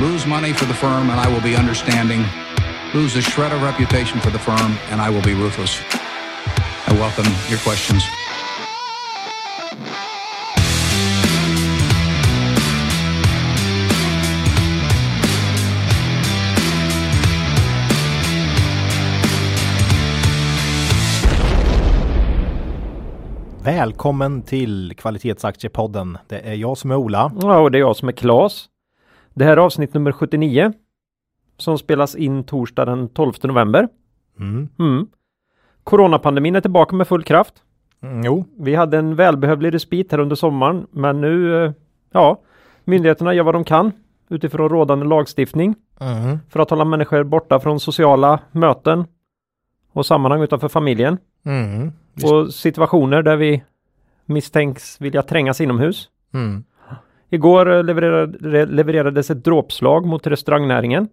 lose money for the firm and I will be understanding, lose a shred of reputation for the firm and I will be ruthless. I welcome your questions. Välkommen till Kvalitetsaktiepodden. Det är jag som är Ola. Ja, och det är jag som är Klas. Det här är avsnitt nummer 79 som spelas in torsdag den 12 november. Mm. Mm. Coronapandemin är tillbaka med full kraft. Mm, jo, Vi hade en välbehövlig respit här under sommaren, men nu, eh, ja, myndigheterna gör vad de kan utifrån rådande lagstiftning mm. för att hålla människor borta från sociala möten och sammanhang utanför familjen Mm. och situationer där vi misstänks vilja trängas inomhus. Mm. Igår eh, levererade, levererades ett dråpslag mot restaurangnäringen.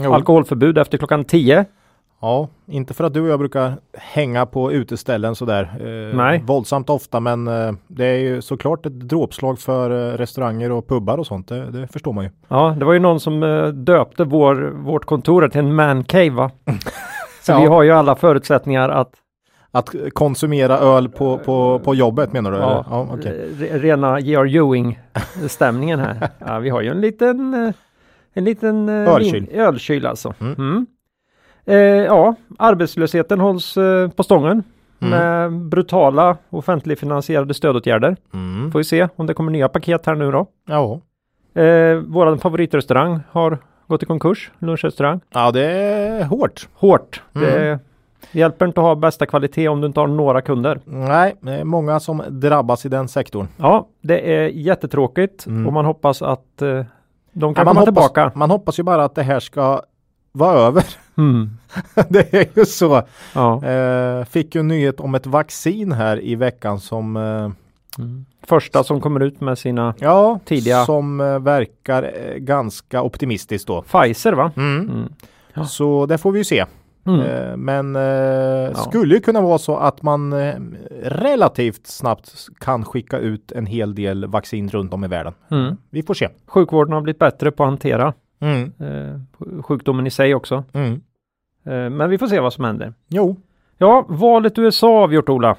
Jo. Alkoholförbud efter klockan 10. Ja, inte för att du och jag brukar hänga på uteställen sådär eh, Nej. våldsamt ofta, men eh, det är ju såklart ett dråpslag för eh, restauranger och pubbar och sånt. Det, det förstår man ju. Ja, det var ju någon som eh, döpte vår, vårt kontor till en man cave va? Så Ja. vi har ju alla förutsättningar att Att konsumera öl på, på, på jobbet menar du? ja, ja re- rena J.R. Ewing stämningen här. Ja, vi har ju en liten eh, en liten eh, Ölkyl. vin- ölkyl alltså. Mm. Mm. Eh, ja, arbetslösheten hålls eh, på stången Mm. med brutala offentligfinansierade stödåtgärder. Mm. Får vi se om det kommer nya paket här nu då. Ja. Eh, våran favoritrestaurang har gått i konkurs, lunchrestaurang. ja, det är hårt. Hårt. Mm. Det, det hjälper inte att ha bästa kvalitet om du inte har några kunder. Nej, det är många som drabbas i den sektorn. Ja, det är jättetråkigt Mm. och man hoppas att eh, de Ja, kan man, komma hoppas, tillbaka. man hoppas ju bara att det här ska vara över. Mm. det är ju så. Ja. Eh, fick ju nyhet om ett vaccin här i veckan som eh, Första som kommer ut med sina ja, Tidiga. som eh, verkar eh, ganska optimistiskt då. Pfizer va? Mm. Mm. Ja. Så det får vi ju se. Mm. Eh, men eh, skulle ju kunna vara så att man eh, relativt snabbt kan skicka ut en hel del vaccin runt om i världen. Mm. Vi får se. Sjukvården har blivit bättre på att hantera Mm. eh, sjukdomen i sig också. Mm. Eh, men vi får se vad som händer. Jo, Ja, valet USA avgjort Ola.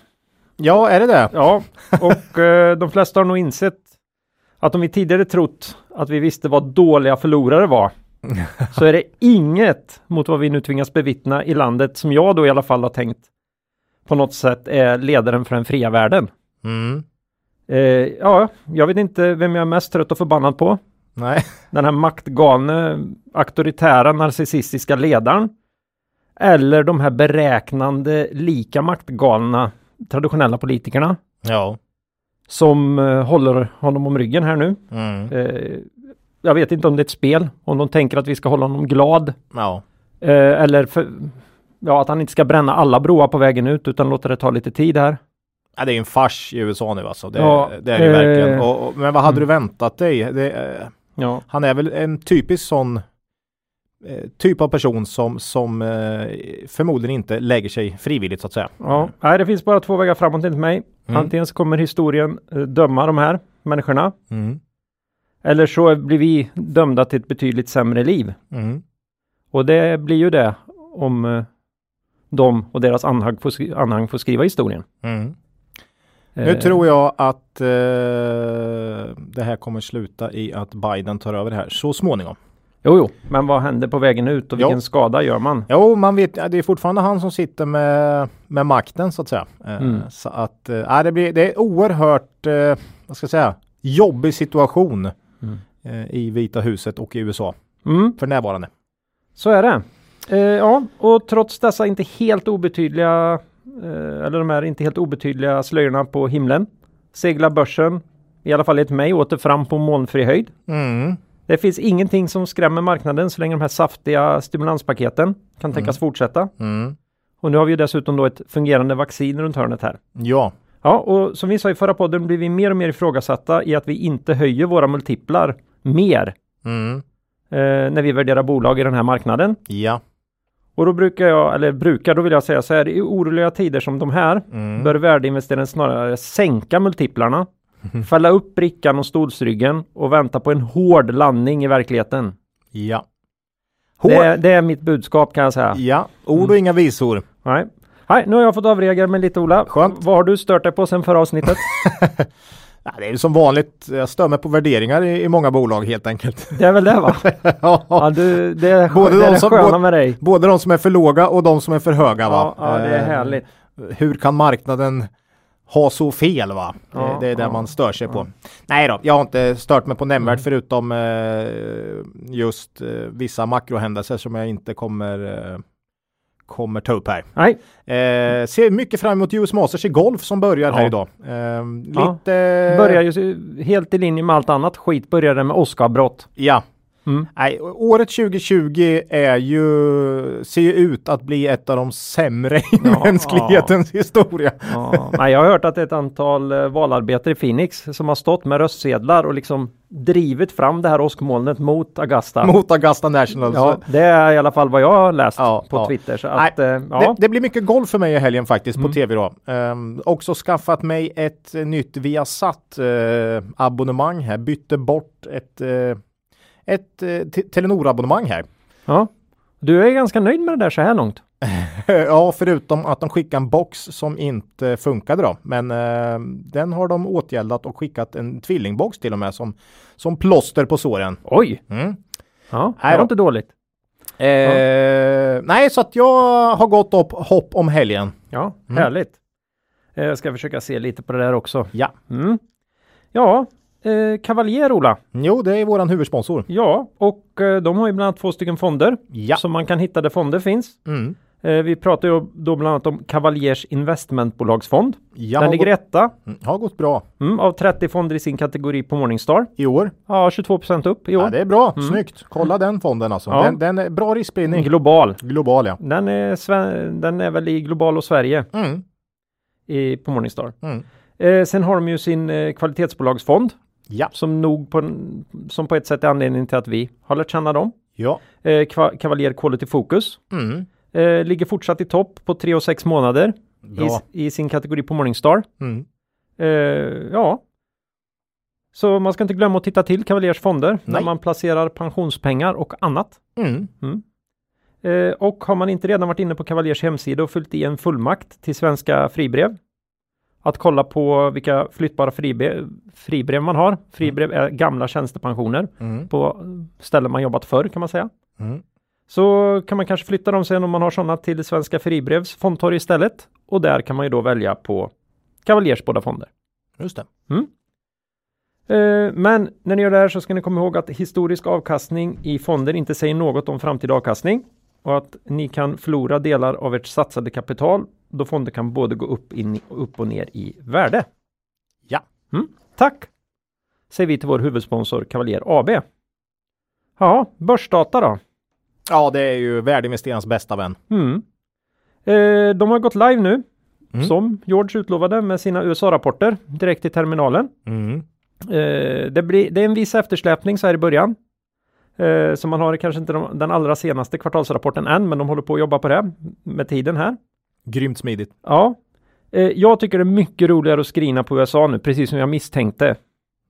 ja är det det? Ja, och eh, de flesta har nog insett att om vi tidigare trott att vi visste vad dåliga förlorare var så är det inget mot vad vi nu tvingas bevittna i landet som jag då i alla fall har tänkt på något sätt är ledaren för den fria världen. Mm. Eh, ja, jag vet inte vem jag är mest trött och förbannad på. Nej. Den här maktgalne, auktoritära, narcissistiska ledaren. Eller de här beräknande, lika maktgalna traditionella politikerna Ja. som eh, håller honom om ryggen här nu. Mm. Eh, jag vet inte om det är ett spel, om de tänker att vi ska hålla honom glad Ja. eh, eller för, ja, att han inte ska bränna alla broar på vägen ut utan låta det ta lite tid här. Ja, det är en fars i USA nu alltså. Det, Ja, det är det eh, verkligen. Och, och, men vad hade mm. du väntat dig? Det, eh, Ja, han är väl en typisk sån eh, typ av person som, som eh, förmodligen inte lägger sig frivilligt så att säga. ja. Nej, det finns bara två vägar framåt enligt mig. Mm. Antingen så kommer historien eh, döma de här människorna Mm. Eller så blir vi dömda till ett betydligt sämre liv. Mm. Och det blir ju det om eh, de och deras anhang får, skri- anhang får skriva historien. Mm. Nu Eh, tror jag att eh, det här kommer sluta i att Biden tar över det här så småningom. Jo, jo, men vad händer på vägen ut och vilken skada gör man? Jo, man vet, det är fortfarande han som sitter med, med makten så att säga. Eh, Mm. Så att, ja, det, blir, det är oerhört, eh, vad ska jag säga, jobbig situation i Vita huset och i USA Mm, för närvarande. så är det. Eh, ja, och trots dessa inte helt obetydliga, eh, eller de här inte helt obetydliga slöjorna på himlen, seglar börsen, i alla fall enligt mig, åter fram på molnfri höjd. Mm. Det finns ingenting som skrämmer marknaden så länge de här saftiga stimulanspaketen kan tänkas fortsätta. Mm. Och nu har vi ju dessutom då ett fungerande vaccin runt hörnet här. Ja, Ja, och som vi sa i förra podden blir vi mer och mer ifrågasatta i att vi inte höjer våra multiplar mer mm. eh, när vi värderar bolag i den här marknaden. ja, Och då brukar jag, eller brukar, då vill jag säga så här, i oroliga tider som de här mm. bör värdeinvesteraren snarare sänka multiplarna, fälla upp brickan och stolsryggen och vänta på en hård landning i verkligheten. Ja. Det är, det är mitt budskap kan jag säga. Ja, ord och inga visor. Nej. Nej, nu har jag fått avreagera mig lite Ola. Skönt. Vad har du stört dig på sen förra avsnittet? Ja, det är ju som vanligt, jag stör mig på värderingar i, i många bolag helt enkelt. Det är väl det va? ja, Ja, du, det är, Både det, är de det som- sköna både- med dig. både de som är för låga och de som är för höga va. Ja, ja, det är Eh, härligt. Hur kan marknaden ha så fel va? Ja, det, är det ja, man stör sig på. Nej då, jag har inte stört mig på nämnvärt Mm. förutom eh, just eh, vissa makrohändelser som jag inte kommer eh, kommer ta upp här. Nej, Eh, ser mycket fram emot US Masters i golf som börjar här Ja. idag. Eh, Ja. lite... börjar ju helt i linje med allt annat skit började med Oscarbrott. Ja. Mm. Nej, året 2020 är ju, ser ju ut att bli ett av de sämre i Ja, mänsklighetens historia. Ja, nej, jag har hört att det är ett antal eh, valarbetare i Phoenix som har stått med röstsedlar och liksom drivit fram det här åskmolnet mot Augusta. Mot Augusta National. ja, det är i alla fall vad jag har läst Ja, på ja. Twitter. Så Nej, att, eh, ja. det, det blir mycket golf för mig i helgen faktiskt Mm. på tv då. Ehm, också skaffat mig ett nytt Viasat eh, abonnemang här. Bytte bort ett, eh, ett eh, te- Telenor-abonnemang här. ja. Du är ganska nöjd med det där så här långt. ja, förutom att de skickade en box som inte funkade då. Men eh, den har de åtgärdat och skickat en tvillingbox till och med som, som plåster på såren. Oj! Mm. Ja, det var inte dåligt. Eh, Nej, så att jag har gått upp hopp om helgen. Ja, Mm. härligt. Eh, Jag ska försöka se lite på det där också. Ja. Mm. Ja, eh, Cavalier Ola. Jo, det är våran huvudsponsor. Ja, och eh, de har ju bland annat två stycken fonder Ja. som man kan hitta där fonder finns. Mm. Eh, vi pratar ju då bland annat om Cavaliers investmentbolagsfond. Jag Den ligger gått, etta mm, har gått bra mm, av 30 fonder i sin kategori på Morningstar. i år. Ja, 22% upp i år. Ja, det är bra. Snyggt. Kolla den fonden alltså. Ja. Den, den är bra riskspridning. Global. Global ja. Den är, den är väl i Global och Sverige Mm. i, på Morningstar. Mm. Eh, sen har de ju sin eh, kvalitetsbolagsfond Ja. som nog på, som på ett sätt är anledningen till att vi har lärt känna dem. Ja. Eh, Cavalier Quality Focus Mm. eh, ligger fortsatt i topp på 3 och 6 månader i, i sin kategori på Morningstar. Mm. Eh, ja. Så man ska inte glömma att titta till Cavaliers fonder när Nej. man placerar pensionspengar och annat. Mm. Eh, och har man inte redan varit inne på Cavaliers hemsida och fyllt i en fullmakt till svenska fribrev att kolla på vilka flyttbara fribrev, fribrev man har. Fribrev är gamla tjänstepensioner Mm. på ställen man jobbat förr kan man säga. Mm. Så kan man kanske flytta dem sen om man har sådana till Svenska Fribrevs fondtorg istället. Och där kan man ju då välja på Cavaliers båda fonder. Just det. Eh, Men när ni gör det här så ska ni komma ihåg att historisk avkastning i fonder inte säger något om framtida avkastning och att ni kan förlora delar av ert satsade kapital då fonder kan både gå upp, in, upp och ner i värde. Ja. Mm, tack! Säger vi till vår huvudsponsor Cavalier AB. Ja, börsdata då? Ja, det är ju värdeinvesterarens bästa vän. Mm. Eh, de har gått live nu, Mm. som George utlovade med sina USA-rapporter direkt i terminalen. Mm. Eh, det, blir, det är en viss eftersläpning så här i början. Eh, så man har kanske inte de, den allra senaste kvartalsrapporten än, men de håller på att jobba på det med tiden här. Grymt smidigt. Ja, eh, jag tycker det är mycket roligare att skrina på USA nu, precis som jag misstänkte.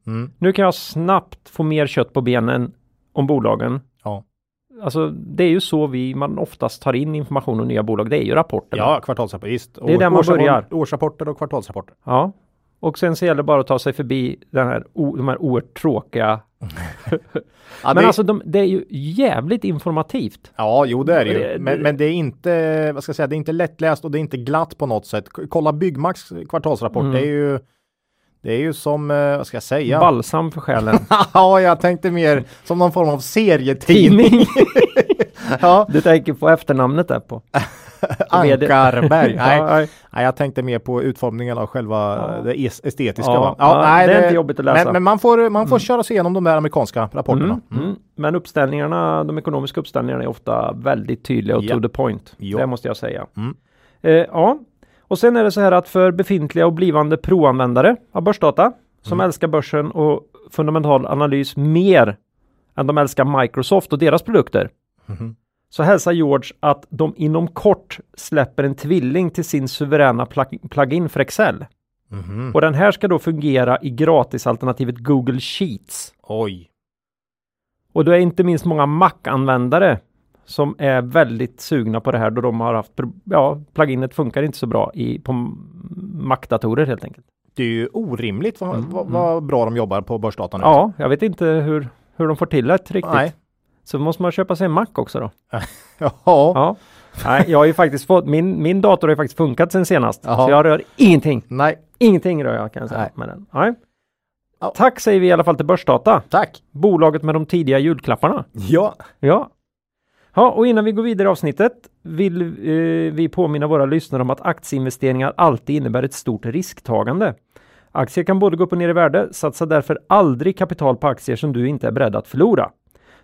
Mm. Nu kan jag snabbt få mer kött på benen om bolagen. Ja. Alltså, det är ju så vi man oftast tar in information om nya bolag. Det är ju rapporterna. Ja, kvartalsrapporter. Visst. Det är där man börjar. Årsrapporter och kvartalsrapporter. Ja. Och sen så gäller det bara att ta sig förbi den här, de här oerhört tråkiga. Men det, alltså de, det är ju jävligt informativt. ja, jo det är det ju. Men, men det är inte, vad ska jag säga, det är inte lättläst och det är inte glatt på något sätt. Kolla Byggmax kvartalsrapport. Mm. Det är ju, det är ju som, eh, vad ska jag säga? Balsam för själen. ja, jag tänkte mer som någon form av serietidning. Tidning. ja, Du tänker på efternamnet där på. Ankarberg. Nej, nej. nej, jag tänkte mer på utformningen av själva Ja. det es- estetiska. Ja, va? ja, det är inte jobbigt att läsa. Men, men man får, man får köra sig igenom de där amerikanska rapporterna. Mm, mm. Men uppställningarna, de ekonomiska uppställningarna är ofta väldigt tydliga och Ja. to the point. Ja. Det måste jag säga. Mm. Eh, ja, och sen är det så här att för befintliga och blivande proanvändare av börsdata som Mm. älskar börsen och fundamental analys mer än de älskar Microsoft och deras produkter Mhm. Så hälsar George att de inom kort släpper en tvilling till sin suveräna plug- plugin för Excel. Mhm. Och den här ska då fungera i gratisalternativet Google Sheets. Oj. Och då är inte minst många Mac-användare som är väldigt sugna på det här då de har haft, ja, pluginet funkar inte så bra i, på Mac-datorer helt enkelt. Det är ju orimligt vad, mm, vad, mm. vad bra de jobbar på börsdatan. Ja, jag vet inte hur, hur de får till det riktigt. Nej. Så måste man köpa sig en Mac också då. ja. ja. Nej, jag har ju faktiskt fått, min, min dator har ju faktiskt funkat sen senast. Jaha. Så jag rör ingenting. Nej. Ingenting rör jag kan jag säga Nej. med den. Nej. Ja. Tack säger vi i alla fall till Börsdata. Tack! Bolaget med de tidiga julklapparna. Ja. Ja. Ja, och innan vi går vidare i avsnittet vill eh, vi påminna våra lyssnare om att aktieinvesteringar alltid innebär ett stort risktagande. Aktier kan både gå upp och ner i värde, satsa därför aldrig kapital på aktier som du inte är beredd att förlora.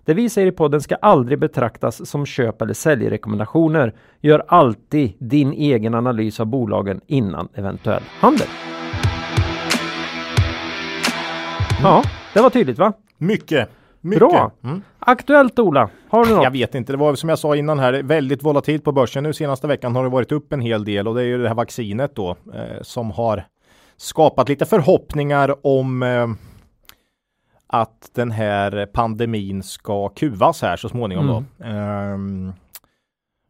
Det vi säger i podden ska aldrig betraktas som köp eller säljrekommendationer. Gör alltid din egen analys av bolagen innan eventuell handel. Ja, det var tydligt va? Mycket. Mycket. Bra! Mm. Aktuellt Ola, har du något? Jag vet inte, det var som jag sa innan här väldigt volatilt på börsen. Nu senaste veckan har det varit upp en hel del och det är ju det här vaccinet då eh, som har skapat lite förhoppningar om eh, att den här pandemin ska kuvas här så småningom mm. då. Um,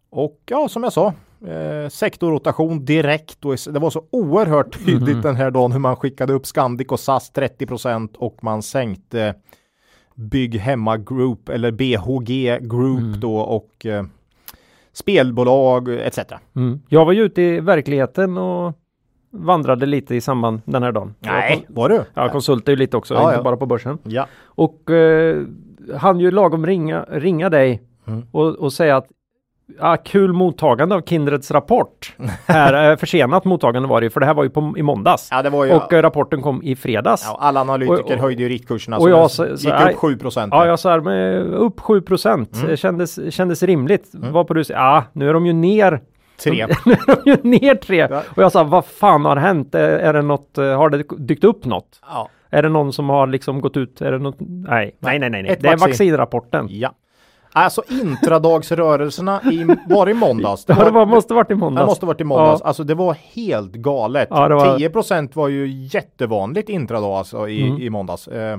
och ja, som jag sa, eh, sektorrotation direkt och det var så oerhört tydligt mm. den här dagen hur man skickade upp Scandic och SAS 30% och man sänkte Bygg Hemma Group eller BHG Group mm. då och eh, spelbolag etc. Mm. Jag var ju ute i verkligheten och vandrade lite i samband den här dagen. Nej, var du? Ja, konsultade ju lite också, ja, inte ja. bara på börsen. Ja. Och eh, han ju lagom ringa, ringa dig mm. och, och säga att Ja, kul mottagande av Kindreds rapport. här, eh, försenat mottagande var det för det här var ju på, i måndags. Ja, det var ju, och eh, rapporten kom i fredags. Ja, alla analytiker och, och, höjde ju riktkurserna och jag, så, gick upp 7 procent. Ja, jag sa upp 7 procent. Mm. Kändes, kändes rimligt. Mm. Var på du ja, nu är de ju ner Tre. de ner tre. Ja. Och jag sa, vad fan har hänt? Är det något, eh, har det dykt upp något? Ja. Är det någon som har liksom gått ut? Är det något? Nej, nej, nej, nej. det är vaccinrapporten. Ja. Alltså intradagsrörelserna i, var i måndags? Det, var, det måste varit i måndags. Det måste varit i måndags. Ja. Alltså det var helt galet. Ja, var... 10 var ju jättevanligt intradag alltså i, mm. i måndags. Eh,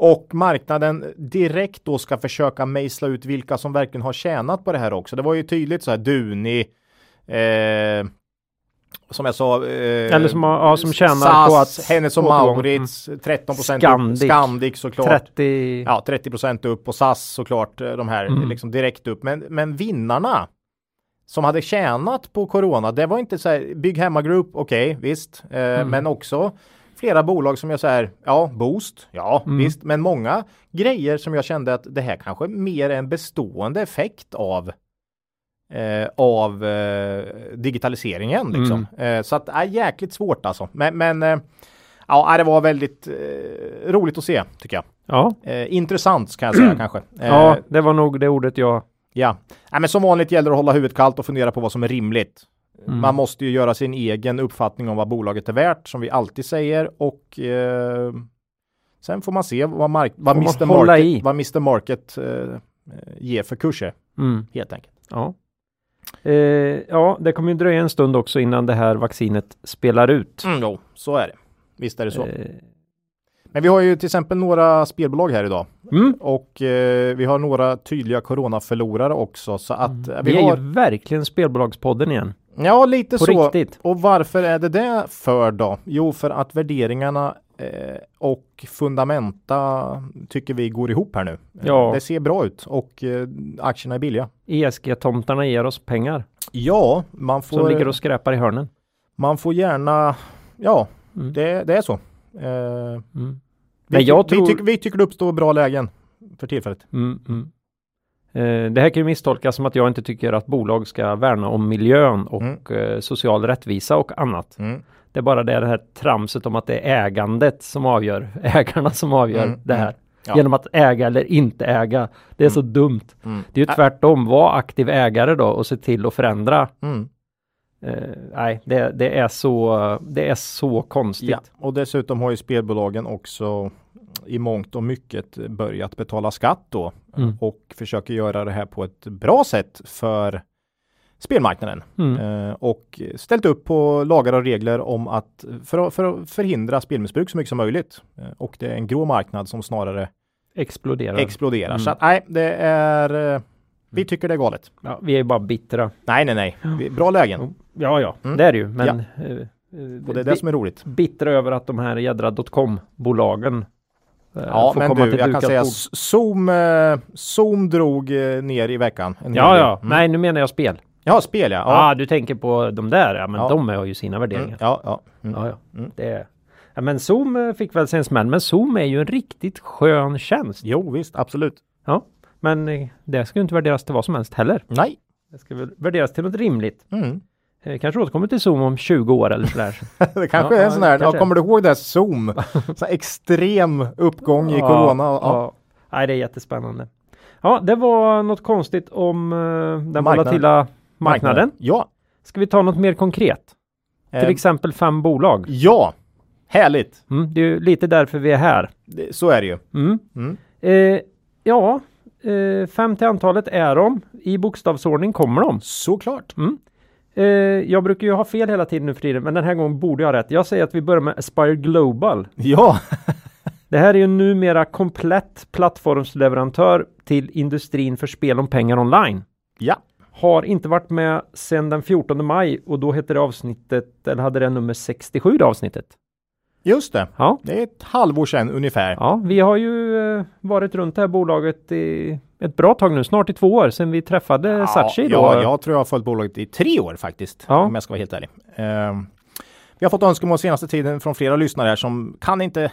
och marknaden direkt då ska försöka mejsla ut vilka som verkligen har tjänat på det här också. Det var ju tydligt så här Duni, eh, som jag sa, eh, Eller som, ja, som tjänar SAS, på att Hennes och Mauritz, mm. 13 procent upp, Scandic såklart. 30... Ja, 30 procent upp och SAS såklart, eh, de här mm. liksom direkt upp. Men, men vinnarna som hade tjänat på corona, det var inte så här, Bygg Hemma Group, okej, okay, visst, eh, mm. men också flera bolag som jag säger, ja, Boost, ja, mm. visst, men många grejer som jag kände att det här kanske mer är en bestående effekt av eh, av eh, digitaliseringen. Liksom. Mm. Eh, så att det är jäkligt svårt alltså. Men, men eh, ja, det var väldigt eh, roligt att se tycker jag. Ja. Eh, intressant kan jag säga kanske. ja, det var nog det ordet jag Ja, Nej, men som vanligt gäller det att hålla huvudet kallt och fundera på vad som är rimligt. Mm. Man måste ju göra sin egen uppfattning om vad bolaget är värt, som vi alltid säger, och eh, sen får man se vad, mark vad, Mr. Market, vad Mr. Market eh, ger för kurser, mm. helt enkelt. Ja. Eh, ja, det kommer ju dröja en stund också innan det här vaccinet spelar ut. Mm, jo, så är det. Visst är det så. Eh. Men vi har ju till exempel några spelbolag här idag mm. och eh, vi har några tydliga coronaförlorare också så att mm. vi, vi har... är ju verkligen spelbolagspodden igen. Ja, lite På så. Riktigt. Och varför är det det för då? Jo, för att värderingarna eh, och fundamenta tycker vi går ihop här nu. Ja. Det ser bra ut och eh, aktierna är billiga. ESG-tomtarna ger oss pengar. Ja, man får. Som ligger och skräpar i hörnen. Man får gärna, ja, mm. det, det, är så. Eh, mm. vi, jag tror... vi, tycker, vi tycker det uppstår bra lägen för tillfället. Mm, mm. Eh, det här kan ju misstolkas som att jag inte tycker att bolag ska värna om miljön och mm. eh, social rättvisa och annat. Mm. Det är bara det, här tramset om att det är ägandet som avgör, ägarna som avgör mm. det här. Mm. Ja. Genom att äga eller inte äga. Det är så mm. dumt. Mm. Det är ju tvärtom, var aktiv ägare då och se till att förändra. Uh, nej, det, det, är så, det är så konstigt. Ja. Och dessutom har ju spelbolagen också i mångt och mycket börjat betala skatt då mm. och försöker göra det här på ett bra sätt för spelmarknaden mm. eh, och ställt upp på lagar och regler om att för, för att förhindra spelmissbruk så mycket som möjligt. Eh, och det är en grå marknad som snarare exploderar. exploderar. Mm. Så att, nej, det är... eh, Vi tycker det är galet. ja, vi är bara bittra. Nej, nej, nej. Vi- Bra lägen. Ja, ja, Mm. det är det ju. Men Ja. eh, Och det är det som är roligt. bittra över att de här jädra dotcom-bolagen Ja, får men du, jag kan säga bord. Zoom, eh, Zoom drog eh, ner i veckan. Ja, ja. Mm. Nej, nu menar jag spel. Ja, spel ja. Ja, Ja, ah, du tänker på de där, ja, men Ja. de har ju sina mm. värderingar. ja, ja. Mm. Ja, ja. Mm. Det är... ja, men Zoom eh, fick väl sig en smäll, men Zoom är ju en riktigt skön tjänst. Jo, visst, absolut. Ja, men eh, det ska ju inte värderas till vad som helst heller. Nej. Det ska väl värderas till något rimligt. Mm. Eh, kanske återkommer till Zoom om 20 år eller sådär. Det kanske Ja, är en sån här, ja, kommer du ihåg det här Zoom? Så extrem uppgång i Ja, corona. Ja, Ja. Nej, det är jättespännande. Ja, det var något konstigt om eh, den volatila marknaden. Ja. Ska vi ta något mer konkret? Till Eh, exempel fem bolag. Ja, härligt. Mm, det är ju lite därför vi är här. Det, så är det ju. Mm. Mm. Eh, ja, eh, fem till antalet är de. I bokstavsordning kommer de. Såklart. Eh, jag brukar ju ha fel hela tiden nu för tiden, men den här gången borde jag ha rätt. Jag säger att vi börjar med Aspire Global. Ja, Det här är ju numera komplett plattformsleverantör till industrin för spel om pengar online. ja. Har inte varit med sedan den 14 maj och då hette det avsnittet, eller hade det nummer 67 det avsnittet. Just det. Ja, Det är ett halvår sedan ungefär. ja vi har ju eh, varit runt det här bolaget i ett bra tag nu, snart i två år sedan vi träffade Sachi då. ja, jag tror jag har följt bolaget i tre år faktiskt. Ja. Om jag ska vara helt ärlig. Ehm, vi har fått önskemål senaste tiden från flera lyssnare här som kan inte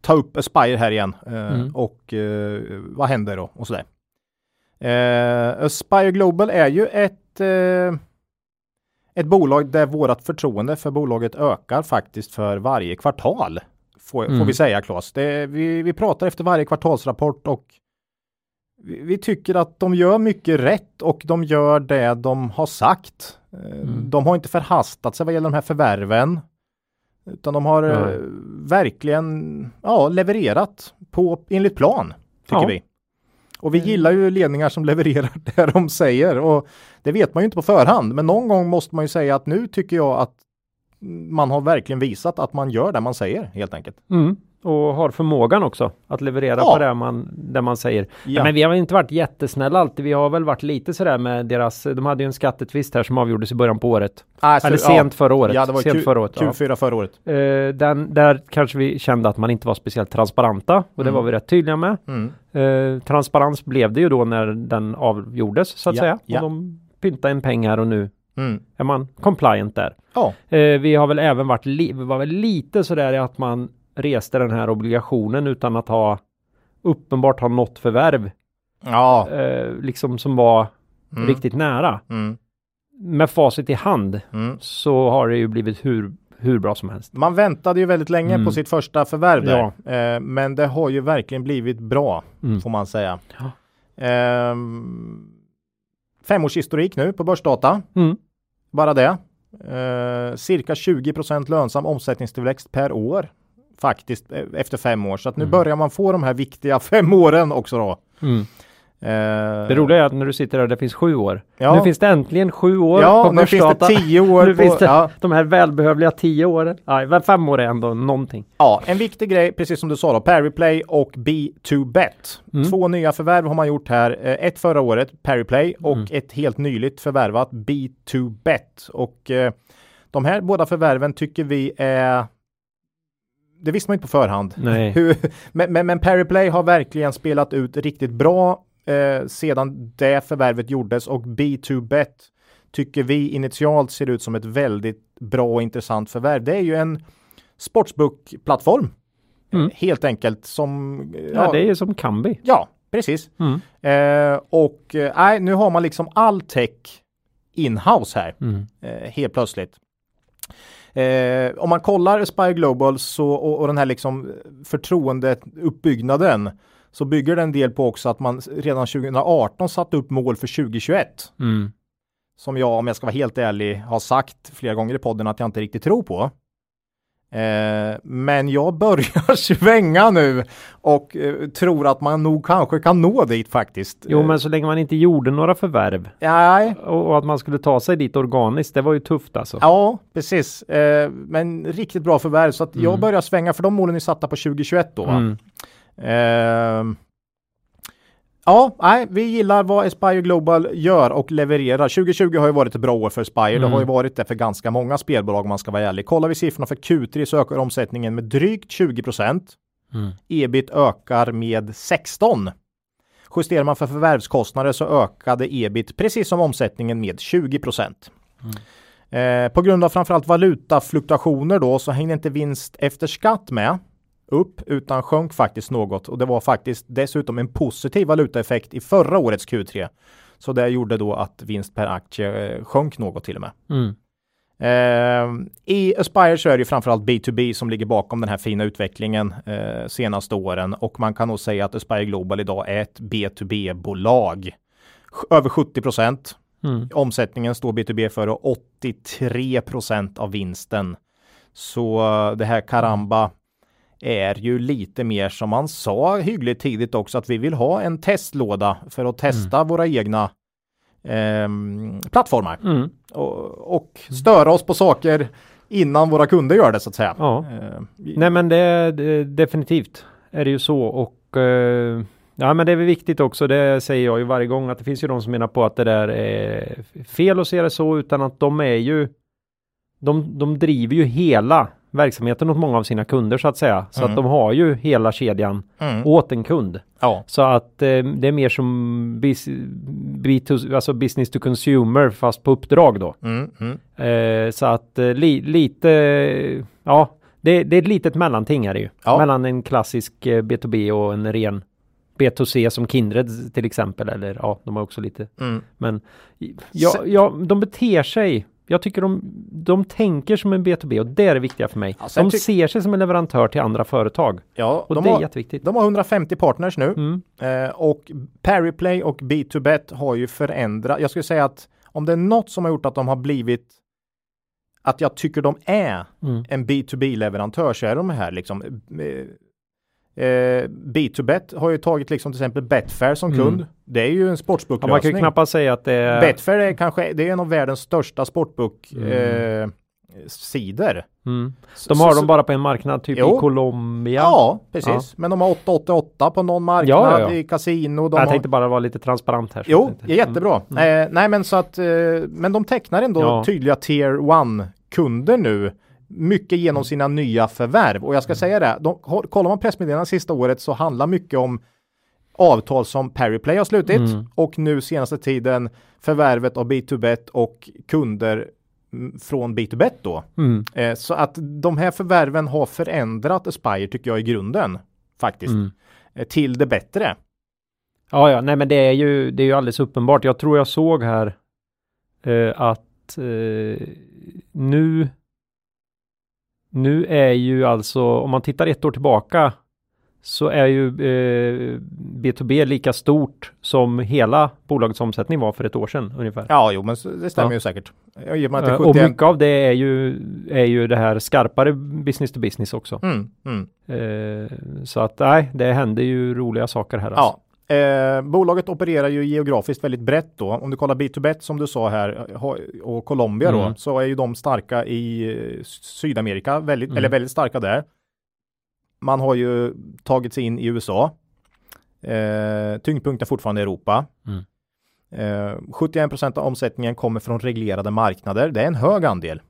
ta upp Aspire här igen. Eh, Mm. Och eh, vad händer då? Och sådär. Uh, Aspire Global är ju ett ett bolag där vårat förtroende för bolaget ökar faktiskt för varje kvartal. Får, får Mm. vi säga Claes. Det, vi, vi pratar efter varje kvartalsrapport och vi, vi tycker att de gör mycket rätt och de gör det de har sagt. Eh, Mm. De har inte förhastat sig vad gäller de här förvärven. Utan de har Nej. verkligen ja, levererat på enligt plan, tycker Ja. vi. Och vi Mm. gillar ju ledningar som levererar det de säger och det vet man ju inte på förhand. Men någon gång måste man ju säga att nu tycker jag att man har verkligen visat att man gör det man säger helt enkelt. Mm. Och har förmågan också att leverera Ja. på det man, det man säger. Ja. Men vi har inte varit jättesnälla alltid. Vi har väl varit lite sådär med deras, de hade ju en skattetvist här som avgjordes i början på året. Alltså, Eller sent förra året. Ja, det var sent Q, förra året. ja. Q4 förra året. Eh, den, där kanske vi kände att man inte var speciellt transparenta och det Mm. var vi rätt tydliga med. Mm. Eh, transparens blev det ju då när den avgjordes så att Ja, säga. ja. Och de pyntade en pengar och nu Mm. är man compliant där. Ja, Eh, vi har väl även varit li- var väl lite sådär att man reste den här obligationen utan att ha uppenbart ha något förvärv ja. eh, liksom som var Mm. riktigt nära. Mm. Med facit i hand Mm. så har det ju blivit hur, hur bra som helst. Man väntade ju väldigt länge Mm. på sitt första förvärv där. Ja. Eh, men det har ju verkligen blivit bra, Mm. får man säga. Ja. Ehm, femårshistorik nu på börsdata. Mm. Bara det. Eh, cirka 20% lönsam omsättningstillväxt per år. Faktiskt eh, efter fem år. Så att nu Mm. börjar man få de här viktiga fem åren också då. Mm. Eh, Det roliga är att när du sitter där, det finns sju år. Ja. Nu finns det äntligen sju år Ja, på nu finns det börsdata. tio år Nu på... finns det Ja, de här välbehövliga tio åren. Men fem år är ändå någonting. Ja, en viktig grej, precis som du sa då, Pariplay och B2Bet. Mm. Två nya förvärv har man gjort här. Eh, Ett förra året, Pariplay, och Mm. ett helt nyligt förvärvat B2Bet. Och eh, de här båda förvärven tycker vi är det visste man inte på förhand. Nej. Hur, men, men, men Pariplay har verkligen spelat ut riktigt bra eh, sedan det förvärvet gjordes och B2Bet tycker vi initialt ser ut som ett väldigt bra och intressant förvärv. Det är ju en sportsbook-plattform Mm. helt enkelt som eh, Ja, det är ju som Kambi. ja precis. Mm. Eh, och eh, nu har man liksom all tech in-house här Mm. eh, helt plötsligt. Eh, om man kollar Aspire Global så, och, och den här liksom förtroendeuppbyggnaden så bygger den del på också att man redan 2018 satte upp mål för 2021. Mm. Som jag, om jag ska vara helt ärlig, har sagt flera gånger i podden att jag inte riktigt tror på. Eh, men jag börjar svänga nu och eh, tror att man nog kanske kan nå dit faktiskt. Jo, men så länge man inte gjorde några förvärv Nej, och, och att man skulle ta sig dit organiskt, det var ju tufft alltså. Ja, precis. Eh, men riktigt bra förvärv så att jag Mm. börjar svänga för de målen är satta på 2021 då. Mm. Eh, Ja, nej, vi gillar vad Aspire Global gör och levererar. 2020 har ju varit ett bra år för Aspire. Det har ju varit det för ganska många spelbolag om man ska vara ärlig. Kollar vi siffrorna för Q3 så ökar omsättningen med drygt 20 procent. Ebit ökar med 16. Justerar man för förvärvskostnader så ökade ebit precis som omsättningen med 20 procent. Eh, på grund av framförallt valutafluktuationer då så hängde inte vinst efter skatt med upp utan sjönk faktiskt något och det var faktiskt dessutom en positiv valutaeffekt i förra årets Q3. Så det gjorde då att vinst per aktie eh, sjönk något till och med. Mm. Eh, I Aspire så är det ju framförallt B2B som ligger bakom den här fina utvecklingen eh, senaste åren och man kan nog säga att Aspire Global idag är ett B2B-bolag. Över 70 procent. Mm. Omsättningen står B2B för och 83 procent av vinsten. Så eh, det här Karamba är ju lite mer som man sa hyggligt tidigt också att vi vill ha en testlåda för att testa våra egna ehm, plattformar Mm. och, och störa oss på saker innan våra kunder gör det så att säga. Ja. Eh, Nej men det, det definitivt är det ju så och eh, ja men det är väl viktigt också det säger jag ju varje gång att det finns ju de som menar på att det där är fel att se det så utan att de är ju de, de driver ju hela verksamheten åt många av sina kunder så att säga så Mm. att de har ju hela kedjan Mm. åt en kund Ja. så att eh, det är mer som bis, B2, alltså business to consumer fast på uppdrag då Mm, mm. Eh, så att eh, li, lite, ja, det, det är ett litet mellanting är det ju. Ja. Mellan en klassisk eh, B2B och en ren B2C som Kindred till exempel. Eller ja, de har också lite. Mm. Men ja, ja, de beter sig. Jag tycker de, de tänker som en B2B och det är det viktiga för mig. Sen de ser sig som en leverantör till andra företag. Ja, Och de det är har, jätteviktigt. de har 150 partners nu Mm. eh, och Pariplay och B2Bet har ju förändrat. Jag skulle säga att om det är något som har gjort att de har blivit att jag tycker de är Mm. en B2B-leverantör så är de här liksom. Eh, eh, B2Bet har ju tagit liksom till exempel Betfair som Mm. kund. Det är ju en Ja, man kan ju knappast säga att det är... Betfair är kanske det är en av världens största sportbook Mm. eh, sidor. Mm. De har så- dem bara på en marknad, typ Jo. i Colombia. Ja, precis. Men de har 888 på någon marknad Ja, ja, ja. i kasino. De jag har... tänkte bara vara lite transparent här. Jo, det är jättebra. Eh, nej, men så att, eh, men de tecknar ändå Ja. tydliga tier one kunder nu. Mycket genom sina nya förvärv och jag ska säga det. De, kollar man pressmeddelandena sista året så handlar mycket om avtal som Pariplay har slutit Mm. och nu senaste tiden förvärvet av B2Bet och kunder mm, från B2Bet då. Mm. Eh, så att de här förvärven har förändrat Aspire tycker jag i grunden faktiskt Mm. eh, till det bättre. Ja, ja, nej men det är ju, det är ju alldeles uppenbart. Jag tror jag såg här eh, att eh, nu nu är ju alltså, om man tittar ett år tillbaka så är ju eh, B2B lika stort som hela bolagets omsättning var för ett år sedan ungefär. Ja, jo, men det stämmer Ja. ju säkert. Är Eh, och 71. mycket av det är ju, är ju det här skarpare business to business också. Mm, mm. Eh, så att nej, det händer ju roliga saker här. Alltså. Eh, bolaget opererar ju geografiskt väldigt brett då. Om du kollar B2Bet som du sa här och Colombia då Mm. så är ju de starka i eh, Sydamerika, väldigt, Mm. eller väldigt starka där. Man har ju tagit sig in i USA. Eh, tyngdpunkten fortfarande i Europa. Mm. Eh, 71% av omsättningen kommer från reglerade marknader. Det är en hög andel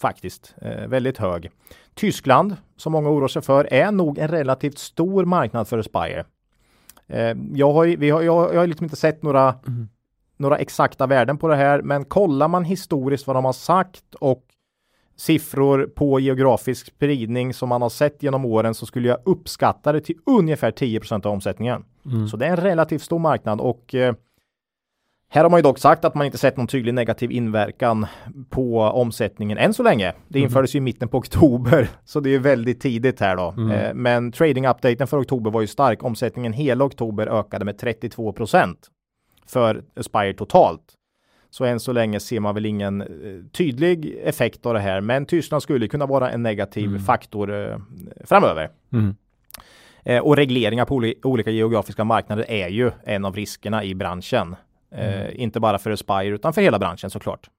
faktiskt, eh, väldigt hög. Tyskland, som många oroar sig för, är nog en relativt stor marknad för Aspire. Eh, jag, har, vi har, jag, jag har liksom inte sett några, Mm. några exakta värden på det här, men kollar man historiskt vad de har sagt och siffror på geografisk spridning som man har sett genom åren så skulle jag uppskatta det till ungefär 10% av omsättningen. Mm. Så det är en relativt stor marknad och eh, här har man ju dock sagt att man inte sett någon tydlig negativ inverkan på omsättningen än så länge. Det Mhm. infördes ju i mitten på oktober, så det är väldigt tidigt här då. Mm. Eh, men trading-updaten för oktober var ju stark. Omsättningen hela oktober ökade med 32 procent för Aspire totalt. Så än så länge ser man väl ingen eh, tydlig effekt av det här, men Tyskland skulle kunna vara en negativ Mm. faktor eh, framöver. Mm. Och regleringar på oli- olika geografiska marknader är ju en av riskerna i branschen. Eh, Mm. inte bara för Aspire utan för hela branschen såklart.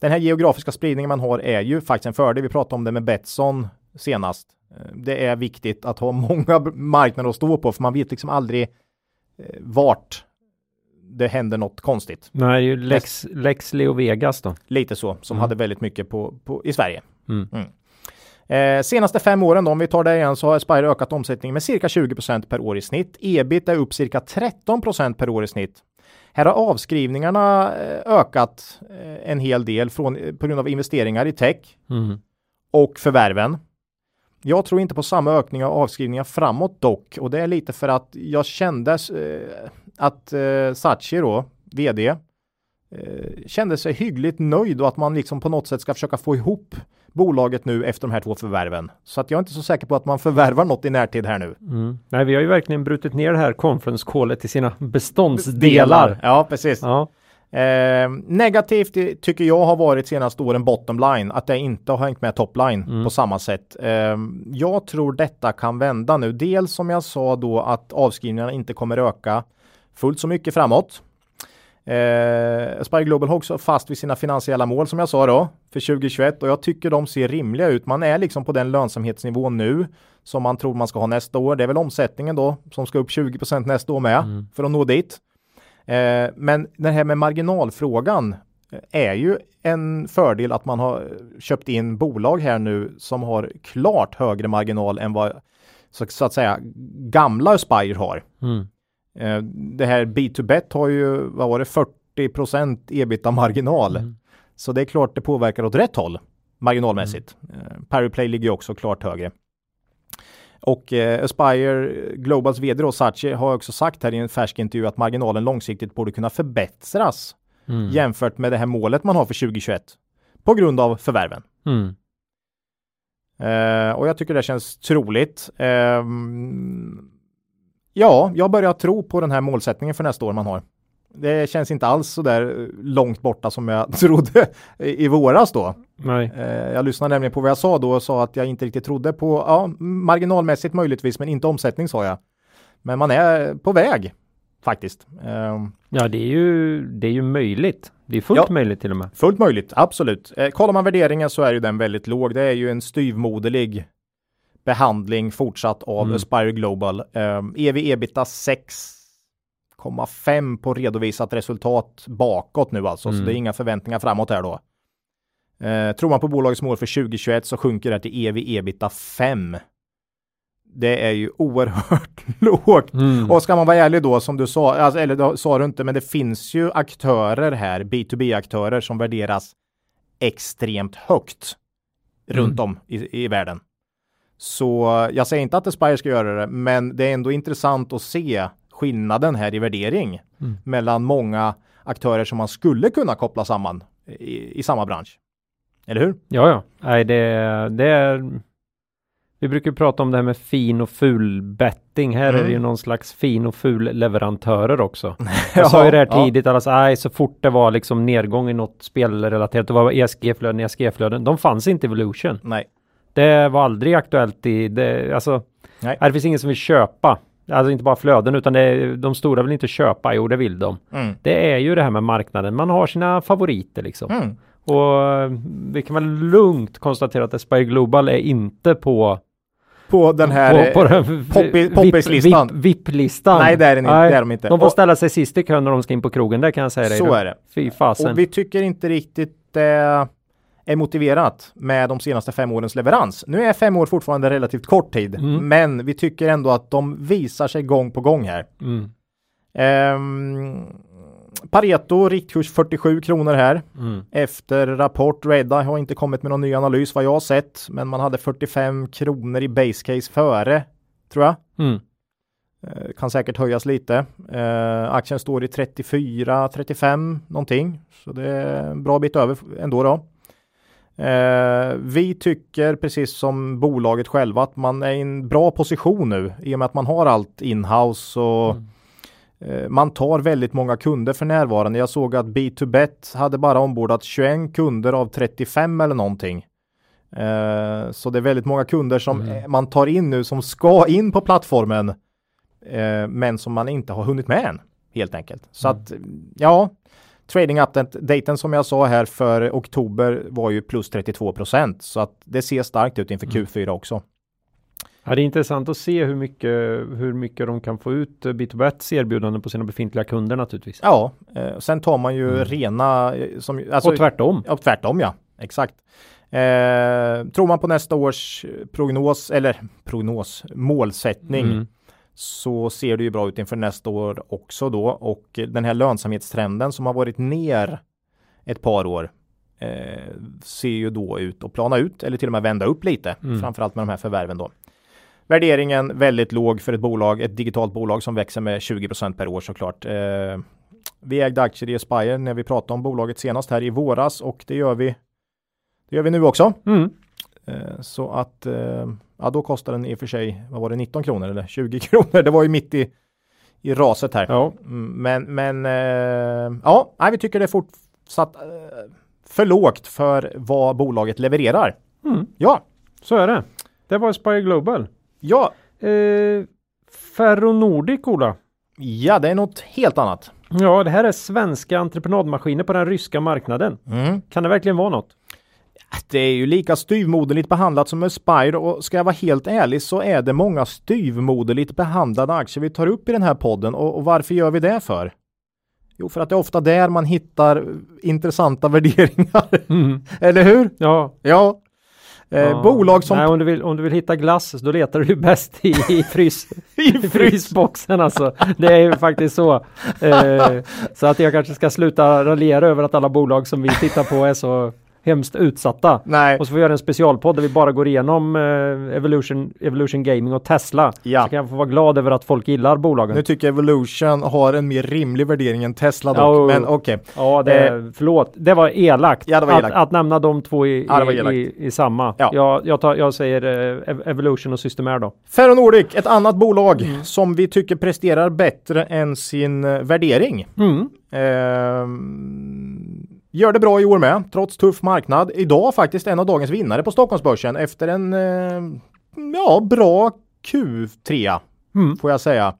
Den här geografiska spridningen man har är ju faktiskt en fördel. Vi pratade om det med Betsson senast. Eh, det är viktigt att ha många marknader att stå på för man vet liksom aldrig eh, vart det händer något konstigt. Nej, det är ju Lex, Lex Leo Vegas då. Lite så, som Mm. hade väldigt mycket på, på, i Sverige. Mm. Eh, senaste fem åren då, om vi tar det igen, så har Aspire ökat omsättningen med cirka 20% per år i snitt. Ebit är upp cirka 13% per år i snitt. Här har avskrivningarna eh, ökat eh, en hel del från, eh, på grund av investeringar i tech Mm. och förvärven. Jag tror inte på samma ökning av avskrivningar framåt dock och det är lite för att jag kände att eh, Sachi då, vd, kände sig hyggligt nöjd och att man liksom på något sätt ska försöka få ihop bolaget nu efter de här två förvärven. Så att jag är inte så säker på att man förvärvar något i närtid här nu. Mm. Nej, vi har ju verkligen brutit ner det här conference callet i sina beståndsdelar. Ja, precis. Ja. Eh, negativt i- tycker jag har varit senaste åren bottom line, att det inte har hängt med top line Mm. på samma sätt. Eh, jag tror detta kan vända nu. Dels som jag sa då att avskrivningarna inte kommer öka fullt så mycket framåt. Eh, Aspire Global har också fast vid sina finansiella mål som jag sa då för 2021 och jag tycker de ser rimliga ut. Man är liksom på den lönsamhetsnivån nu som man tror man ska ha nästa år. Det är väl omsättningen då som ska upp 20% nästa år med Mm. för att nå dit. Eh, men det här med marginalfrågan eh, är ju en fördel att man har eh, köpt in bolag här nu som har klart högre marginal än vad så, så att säga gamla Aspire har. Mm. Eh, det här B2Bet har ju, vad var det, 40% ebita-marginal. Mm. Så det är klart det påverkar åt rätt håll marginalmässigt. Eh, Pariplay ligger också klart högre. Och eh, Aspire Globals vd då, Sachi har också sagt här i en färsk intervju att marginalen långsiktigt borde kunna förbättras Mm. jämfört med det här målet man har för 2021 på grund av förvärven. Mm. Eh, och jag tycker det känns troligt. Ehm, ja, jag börjar tro på den här målsättningen för nästa år man har. Det känns inte alls så där eh, långt borta som jag trodde i, våras då. Nej. Eh, jag lyssnade nämligen på vad jag sa då och sa att jag inte riktigt trodde på, ja, marginalmässigt möjligtvis, men inte omsättning sa jag. Men man är på väg faktiskt. Ehm, Ja, det är ju, det är ju möjligt. Det är fullt Ja. möjligt till och med. Fullt möjligt, absolut. Eh, kollar man värderingen så är ju den väldigt låg. Det är ju en styvmoderlig behandling fortsatt av Mm. Aspire Global. Eh, EV ebita 6,5 på redovisat resultat bakåt nu alltså, så Mm. det är inga förväntningar framåt här då. Eh, tror man på bolagets mål för 2021 så sjunker det till EV ebita 5. Det är ju oerhört lågt. Mm. Och ska man vara ärlig då, som du sa, alltså, eller då sa du inte, men det finns ju aktörer här, B2B-aktörer som värderas extremt högt Mm. runt om i, i världen. Så jag säger inte att Aspire ska göra det, men det är ändå intressant att se skillnaden här i värdering Mm. mellan många aktörer som man skulle kunna koppla samman i, i samma bransch. Eller hur? Ja, ja. Nej, det, det är... Vi brukar prata om det här med fin och ful betting. Här är Mm. det ju någon slags fin och ful leverantörer också. Jag sa ju det här Ja, tidigt, alltså, nej, så fort det var liksom nedgång i något spelrelaterat, det var ESG-flöden, ESG-flöden, de fanns inte i Evolution. Nej. Det var aldrig aktuellt i, det, alltså, Nej. nej, det finns ingen som vill köpa. Alltså inte bara flöden, utan det är, de stora vill inte köpa, jo det vill de. Mm. Det är ju det här med marknaden, man har sina favoriter liksom. Mm. Och eh, vi kan väl lugnt konstatera att Aspire Global är inte på På den här... på, på eh, den poppi- VIP- poppislistan. VIP- VIP-listan. nej, det är, den inte, det är de inte. De får ställa sig sist i kön när de ska in på krogen, det kan jag säga dig. Så är det. Fy fasen. Och vi tycker inte riktigt det är motiverat med de senaste fem årens leverans. Nu är fem år fortfarande relativt kort tid, Mm. men vi tycker ändå att de visar sig gång på gång här. Mm. Ehm, Pareto, riktkurs 47 kronor här. Mm. Efter rapport, Redeye har inte kommit med någon ny analys vad jag har sett, men man hade 45 kronor i base case före, tror jag. Mm. Eh, kan säkert höjas lite. Eh, aktien står i 34, 35 någonting. Så det är en bra bit över ändå då. Eh, vi tycker precis som bolaget själva att man är i en bra position nu i och med att man har allt inhouse och Mm. eh, man tar väldigt många kunder för närvarande. Jag såg att B2Bet hade bara ombordat 21 kunder av 35 eller någonting. Eh, så det är väldigt många kunder som Mm. eh, man tar in nu som ska in på plattformen eh, men som man inte har hunnit med än helt enkelt. Så Mm. att ja, trading update-daten som jag sa här för oktober var ju plus 32 procent så att det ser starkt ut inför Mm. Q4 också. Ja, det är intressant att se hur mycket, hur mycket de kan få ut Bit2Bets erbjudanden på sina befintliga kunder naturligtvis. Ja, eh, sen tar man ju mm. rena... Eh, som, alltså, och tvärtom. Ja, tvärtom ja, exakt. Eh, tror man på nästa års prognos, eller prognos, målsättning, mm. Så ser det ju bra ut inför nästa år också då. Och den här lönsamhetstrenden som har varit ner ett par år eh, ser ju då ut att plana ut eller till och med vända upp lite, mm. framförallt med de här förvärven då. Värderingen väldigt låg för ett bolag, ett digitalt bolag som växer med 20% per år såklart. Eh, vi ägde aktier i Aspire när vi pratade om bolaget senast här i våras och det gör vi. Det gör vi nu också. Mm. Eh, så att eh, ja, då kostar den i och för sig, vad var det, 19 kronor eller 20 kronor? Det var ju mitt i, i raset här. Ja. Mm, men, men eh, ja, nej, vi tycker det är fortsatt eh, för lågt för vad bolaget levererar. Mm. Ja, så är det. Det var Aspire Global. Ja. Eh, Ferronordic, Ola. Ja, det är något helt annat. Ja, det här är svenska entreprenadmaskiner på den ryska marknaden. Mm. Kan det verkligen vara något? Det är ju lika styvmoderligt behandlat som Aspire och ska jag vara helt ärlig så är det många styvmoderligt behandlade aktier vi tar upp i den här podden och, och varför gör vi det för? Jo, för att det är ofta där man hittar intressanta värderingar. Mm. Eller hur? Ja. Ja. Eh, ja. Bolag som... Nej, om, du vill, om du vill hitta glass då letar du bäst i, i, frys, I frysboxen alltså. Det är ju faktiskt så. Eh, så att jag kanske ska sluta raljera över att alla bolag som vi tittar på är så hemskt utsatta. Nej. Och så får vi göra en specialpodd där vi bara går igenom eh, Evolution, Evolution Gaming och Tesla. Ja. Så kan jag få vara glad över att folk gillar bolagen. Nu tycker jag Evolution har en mer rimlig värdering än Tesla dock. Ja, men okej. Okay. Ja, det, eh. förlåt. Det var elakt. Ja, det var elakt. Att, att nämna de två i, ja, i, i, i, samma. Ja. Jag, jag, tar, jag säger eh, Evolution och Systemair då. Ferronordic, ett annat bolag mm. som vi tycker presterar bättre än sin eh, värdering. Mm. Eh, Gör det bra i år med, trots tuff marknad. Idag faktiskt en av dagens vinnare på Stockholmsbörsen efter en eh, ja, bra Q3 mm. får jag säga.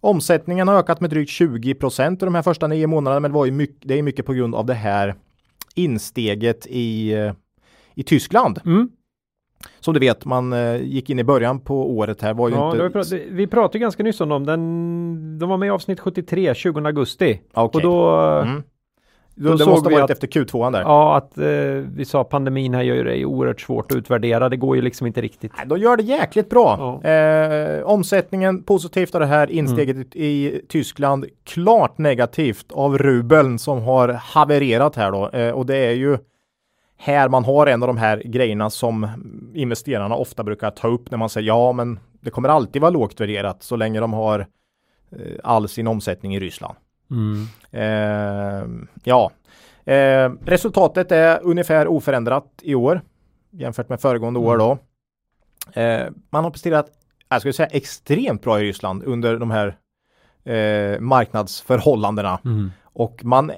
Omsättningen har ökat med drygt 20 procent de här första nio månaderna, men det, var ju mycket, det är mycket på grund av det här insteget i, eh, i Tyskland. Mm. Som du vet, man eh, gick in i början på året här. Var ju ja, inte... Prat vi pratade ganska nyss om dem. Den, de var med i avsnitt 73, 20 augusti. Okay. Och då mm. Då, det måste ha varit att, efter Q2 där. Ja, att eh, vi sa pandemin här gör det oerhört svårt att utvärdera. Det går ju liksom inte riktigt. Nej, de gör det jäkligt bra. Ja. Eh, omsättningen positivt av det här insteget mm. i Tyskland. Klart negativt av rubeln som har havererat här då. Eh, och det är ju här man har en av de här grejerna som investerarna ofta brukar ta upp när man säger ja, men det kommer alltid vara lågt värderat så länge de har eh, all sin omsättning i Ryssland. Mm. Eh, ja, eh, resultatet är ungefär oförändrat i år jämfört med föregående mm. år då. Eh, man har presterat, jag skulle säga extremt bra i Ryssland under de här eh, marknadsförhållandena. Mm. Och man,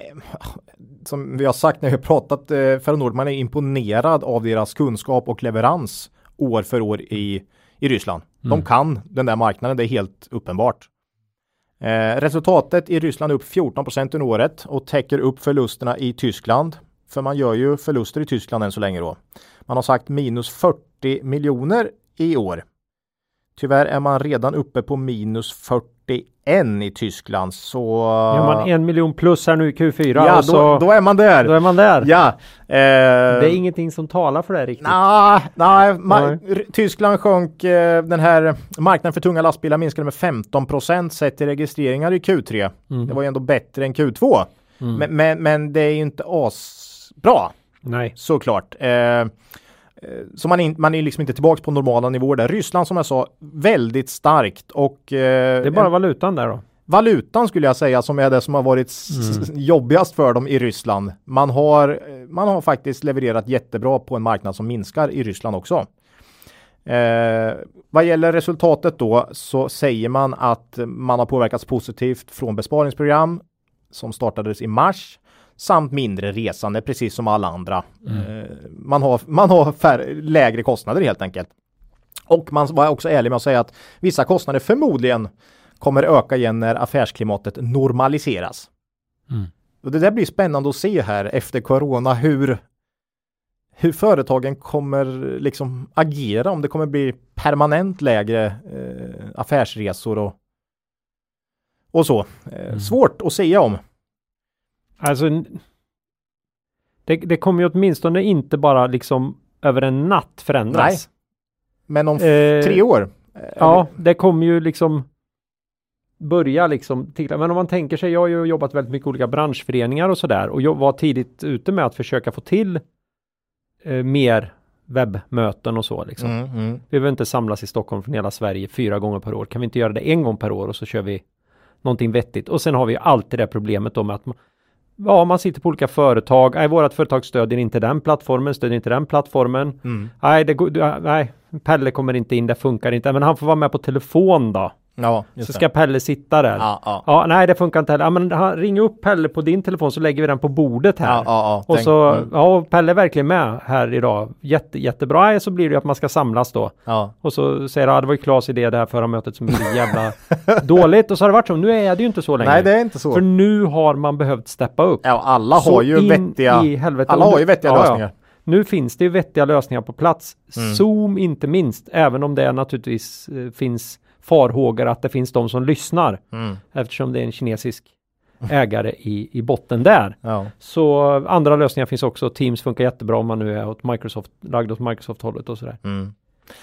som vi har sagt när vi har pratat eh, för Nord, man är imponerad av deras kunskap och leverans år för år i, i Ryssland. Mm. De kan den där marknaden, det är helt uppenbart. Eh, resultatet i Ryssland är upp 14% under året och täcker upp förlusterna i Tyskland. För man gör ju förluster i Tyskland än så länge då. Man har sagt minus 40 miljoner i år. Tyvärr är man redan uppe på minus 41 i Tyskland så... Gör man en miljon plus här nu i Q4 Ja, så... då, då, är man där. Då är man där. Ja. Eh... Det är ingenting som talar för det riktigt. Nah, nah, nej, Tyskland sjönk, eh, den här marknaden för tunga lastbilar minskade med 15 procent sett till registreringar i Q3. Mm. Det var ju ändå bättre än Q2. Mm. Men, men, men, det är ju inte asbra. Nej. Såklart. Eh, så man, in, man är liksom inte tillbaka på normala nivåer där. Ryssland som jag sa, väldigt starkt och... Eh, det är bara en, valutan där då? Valutan skulle jag säga som är det som har varit mm. jobbigast för dem i Ryssland. Man har, man har faktiskt levererat jättebra på en marknad som minskar i Ryssland också. Eh, vad gäller resultatet då så säger man att man har påverkats positivt från besparingsprogram som startades i mars samt mindre resande precis som alla andra. Mm. Eh, man har, man har färre, lägre kostnader helt enkelt. Och man var också ärlig med att säga att vissa kostnader förmodligen kommer öka igen när affärsklimatet normaliseras. Mm. Och det där blir spännande att se här efter corona hur hur företagen kommer liksom agera om det kommer bli permanent lägre eh, affärsresor och, och så. Eh, mm. Svårt att säga om. Alltså det, det kommer ju åtminstone inte bara liksom över en natt förändras. Nej. Men om eh, tre år? Ja, det kommer ju liksom börja liksom titta. Men om man tänker sig, jag har ju jobbat väldigt mycket olika branschföreningar och sådär och jag var tidigt ute med att försöka få till eh, mer webbmöten och så liksom. Mm, mm. Vi behöver inte samlas i Stockholm från hela Sverige fyra gånger per år. Kan vi inte göra det en gång per år och så kör vi någonting vettigt. Och sen har vi alltid det problemet då med att ja, man sitter på olika företag. Nej, vårat företag stödjer inte den plattformen, stödjer inte den plattformen. Mm. Nej, det, nej, Pelle kommer inte in, det funkar inte. Men han får vara med på telefon då. Ja, så ska Pelle sitta där. Ja, ja. ja, nej det funkar inte heller. Ja, men ring upp Pelle på din telefon så lägger vi den på bordet här. Ja, ja, och tänk, så, mm. ja, Pelle är verkligen med här idag. Jätte, jättebra. Så blir det ju att man ska samlas då. Ja. Och så säger han, ja, det var ju Klas idé det här förra mötet som blev jävla dåligt. Och så har det varit så. Nu är det ju inte så längre. Nej, det är inte så. För nu har man behövt steppa upp. Ja, alla har så ju vettiga, alla har ju vettiga lösningar. Nu finns det ju vettiga lösningar på plats. Mm. Zoom inte minst, även om det naturligtvis eh, finns farhågor att det finns de som lyssnar mm. eftersom det är en kinesisk ägare i, i botten där. Ja. Så andra lösningar finns också. Teams funkar jättebra om man nu är åt Microsoft, lagd åt Microsoft-hållet och sådär. Mm.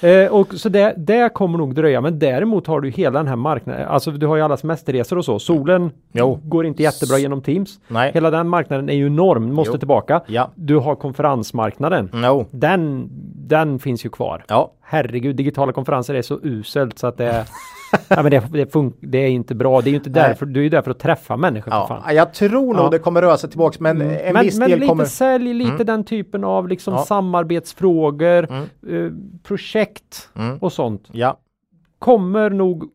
Eh, och så det, det kommer nog dröja, men däremot har du hela den här marknaden, alltså du har ju alla semesterresor och så. Solen jo. går inte jättebra genom Teams. Nej. Hela den marknaden är ju enorm, måste jo. tillbaka. Ja. Du har konferensmarknaden. No. Den, den finns ju kvar. Ja. Herregud, digitala konferenser är så uselt så att det ja, men det, det, det, är inte bra. Det är ju inte därför. Du är ju där för att träffa människor. Ja, jag tror nog ja. det kommer röra sig tillbaks men mm. en men, viss men del lite kommer... sälj, lite mm. den typen av liksom ja. samarbetsfrågor, mm. eh, projekt mm. och sånt. Ja. Kommer nog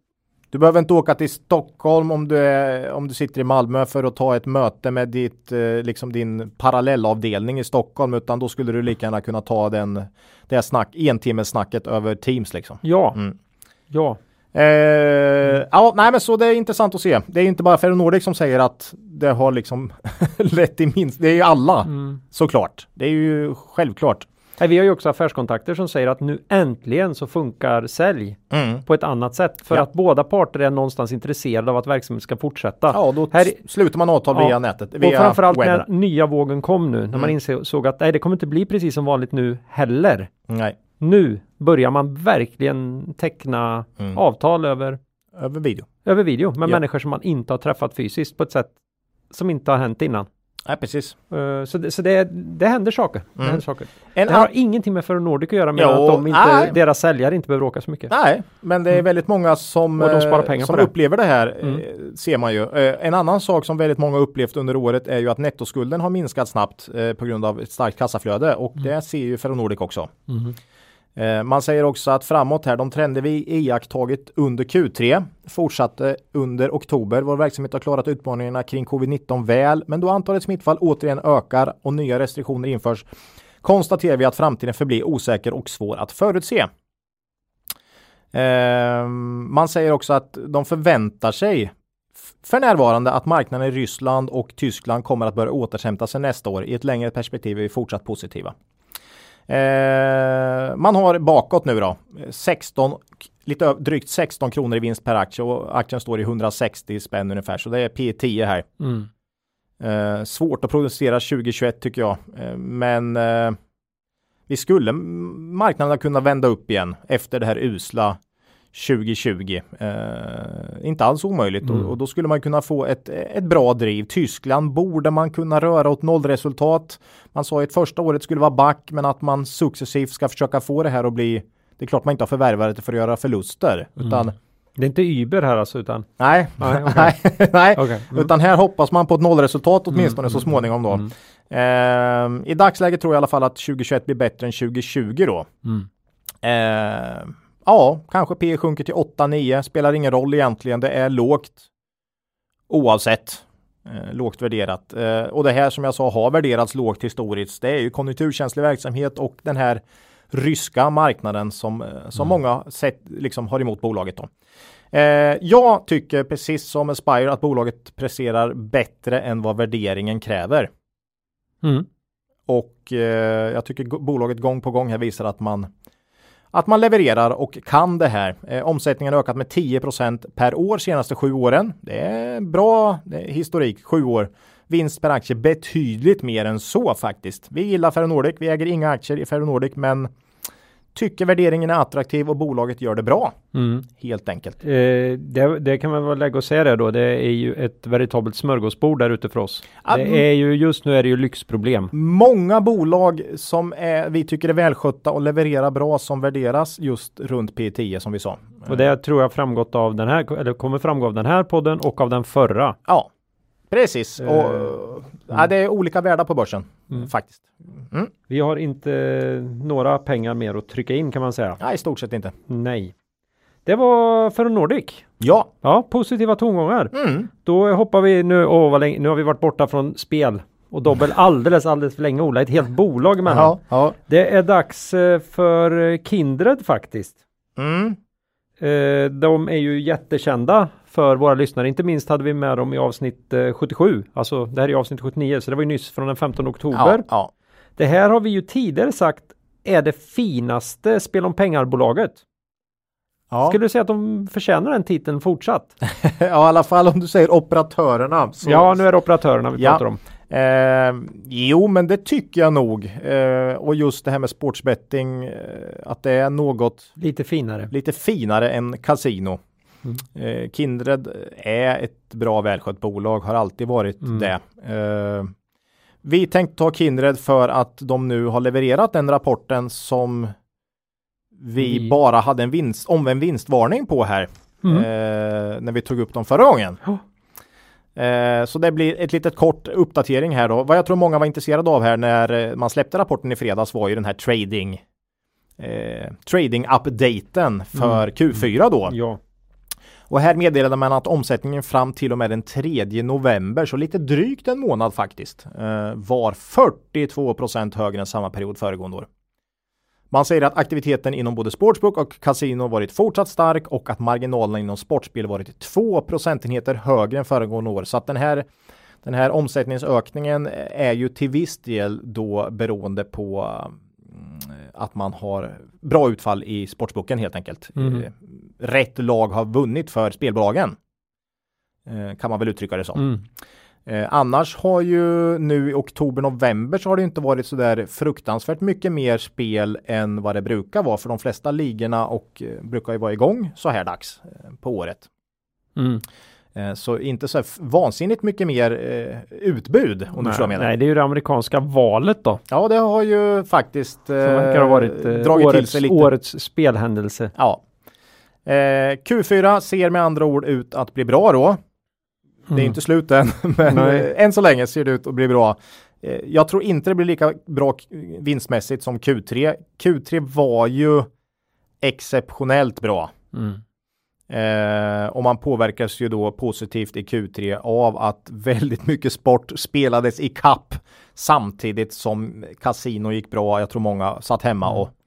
du behöver inte åka till Stockholm om du, är, om du sitter i Malmö för att ta ett möte med ditt, eh, liksom din parallellavdelning i Stockholm utan då skulle du lika gärna kunna ta den, det snack, en timmes snacket över Teams liksom. Ja, mm. ja. Eh, ja, nej men så det är intressant att se. Det är inte bara Ferronordic som säger att det har liksom lett till minst. Det är ju alla mm. såklart. Det är ju självklart. Nej, vi har ju också affärskontakter som säger att nu äntligen så funkar sälj mm. på ett annat sätt för ja. att båda parter är någonstans intresserade av att verksamheten ska fortsätta. Ja, då Här, sluter man avtal ja, via nätet. Via och framförallt webben. när nya vågen kom nu, när mm. man insåg att nej, det kommer inte bli precis som vanligt nu heller. Nej. Nu börjar man verkligen teckna mm. avtal över över video. Över video med ja. människor som man inte har träffat fysiskt på ett sätt som inte har hänt innan. Nej, precis. Uh, så det, så det, det händer saker. Mm. Det händer saker. En det har ingenting med Ferronordic att göra med jo, att de inte, deras säljare inte behöver åka så mycket. Nej, men det är mm. väldigt många som, de eh, som upplever det här, mm. eh, ser man ju. En annan sak som väldigt många upplevt under året är ju att nettoskulden har minskat snabbt på grund av ett starkt kassaflöde och mm. det ser ju Ferronordic också. Mm. Eh, man säger också att framåt här, de trender vi iakttagit under Q3 fortsatte under oktober. Vår verksamhet har klarat utmaningarna kring covid-19 väl, men då antalet smittfall återigen ökar och nya restriktioner införs konstaterar vi att framtiden förblir osäker och svår att förutse. Eh, man säger också att de förväntar sig för närvarande att marknaden i Ryssland och Tyskland kommer att börja återhämta sig nästa år. I ett längre perspektiv är vi fortsatt positiva. Eh, man har bakåt nu då 16, lite drygt 16 kronor i vinst per aktie och aktien står i 160 spänn ungefär så det är P 10 här. Mm. Eh, svårt att producera 2021 tycker jag, eh, men eh, vi skulle marknaden kunna vända upp igen efter det här usla 2020. Eh, inte alls omöjligt mm. och, och, då skulle man kunna få ett, ett bra driv. Tyskland borde man kunna röra åt nollresultat. Man sa att första året skulle vara back men att man successivt ska försöka få det här att bli det är klart man inte har förvärvat det för att göra förluster mm. utan det är inte Uber här alltså utan? Nej, nej, okay. nej. Okay. Mm. utan här hoppas man på ett nollresultat åtminstone mm. så småningom då. Eh, I dagsläget tror jag i alla fall att 2021 blir bättre än 2020 då. Eh, Ja, kanske P sjunker till 8-9. Spelar ingen roll egentligen. Det är lågt oavsett. Eh, lågt värderat. Eh, och det här som jag sa har värderats lågt historiskt. Det är ju konjunkturkänslig verksamhet och den här ryska marknaden som, eh, som mm. många sett, liksom har emot bolaget. Då. Eh, jag tycker precis som Aspire att bolaget presterar bättre än vad värderingen kräver. Mm. Och eh, jag tycker bolaget gång på gång här visar att man att man levererar och kan det här. Eh, omsättningen har ökat med 10% per år senaste sju åren. Det är bra det är historik, sju år. Vinst per aktie betydligt mer än så faktiskt. Vi gillar Ferronordic. Vi äger inga aktier i Ferronordic, men tycker värderingen är attraktiv och bolaget gör det bra. Mm. Helt enkelt. Eh, det, det, kan man väl lägga och säga det då. Det är ju ett veritabelt smörgåsbord där ute för oss. Att, det är ju just nu är det ju lyxproblem. Många bolag som är, vi tycker är välskötta och levererar bra som värderas just runt P10 som vi sa. Och det tror jag framgått av den här, eller kommer framgå av den här podden och av den förra. Ja, Precis, och mm. ja, det är olika världar på börsen mm. faktiskt. Mm. Vi har inte några pengar mer att trycka in kan man säga. Nej, i stort sett inte. Nej. Det var för Nordic. Ja. Ja, positiva tongångar. Mm. Då hoppar vi nu, åh vad länge, nu har vi varit borta från spel och dobbel alldeles, alldeles för länge Ola, ett helt bolag emellan. Ja, ja. Det är dags eh, för Kindred faktiskt. Mm. Eh, de är ju jättekända för våra lyssnare. Inte minst hade vi med dem i avsnitt 77. Eh, alltså det här är avsnitt 79 så det var ju nyss från den 15 oktober. Ja, ja. Det här har vi ju tidigare sagt är det finaste spel om pengar-bolaget. Ja. Skulle du säga att de förtjänar den titeln fortsatt? ja, i alla fall om du säger operatörerna. Så... Ja, nu är det operatörerna vi ja. pratar om. Eh, jo, men det tycker jag nog. Eh, och just det här med sportsbetting, eh, att det är något lite finare, lite finare än kasino. Mm. Kindred är ett bra välskött bolag, har alltid varit mm. det. Eh, vi tänkte ta Kindred för att de nu har levererat den rapporten som vi mm. bara hade en vinst, omvänd vinstvarning på här. Mm. Eh, när vi tog upp dem förra gången. Oh. Eh, så det blir ett litet kort uppdatering här då. Vad jag tror många var intresserade av här när man släppte rapporten i fredags var ju den här trading eh, trading-updaten för mm. Q4 då. Ja. Och här meddelade man att omsättningen fram till och med den 3 november, så lite drygt en månad faktiskt, eh, var 42% högre än samma period föregående år. Man säger att aktiviteten inom både sportsbook och kasino varit fortsatt stark och att marginalerna inom sportspel varit 2 procentenheter högre än föregående år. Så att den här, den här omsättningsökningen är ju till viss del då beroende på mm, att man har bra utfall i sportsboken helt enkelt. Mm. Rätt lag har vunnit för spelbolagen. Eh, kan man väl uttrycka det som. Mm. Eh, annars har ju nu i oktober, november så har det inte varit så där fruktansvärt mycket mer spel än vad det brukar vara för de flesta ligorna och eh, brukar ju vara igång så här dags eh, på året. Mm. Eh, så inte så vansinnigt mycket mer eh, utbud om nej, du förstår vad Nej, det är ju det amerikanska valet då. Ja, det har ju faktiskt eh, varit eh, dragit årets, till sig lite. årets spelhändelse. Ja. Q4 ser med andra ord ut att bli bra då. Det är mm. inte slut än, men Nej. än så länge ser det ut att bli bra. Eh, jag tror inte det blir lika bra vinstmässigt som Q3. Q3 var ju exceptionellt bra. Mm. Eh, och man påverkas ju då positivt i Q3 av att väldigt mycket sport spelades i kapp samtidigt som kasino gick bra. Jag tror många satt hemma mm. och Eh,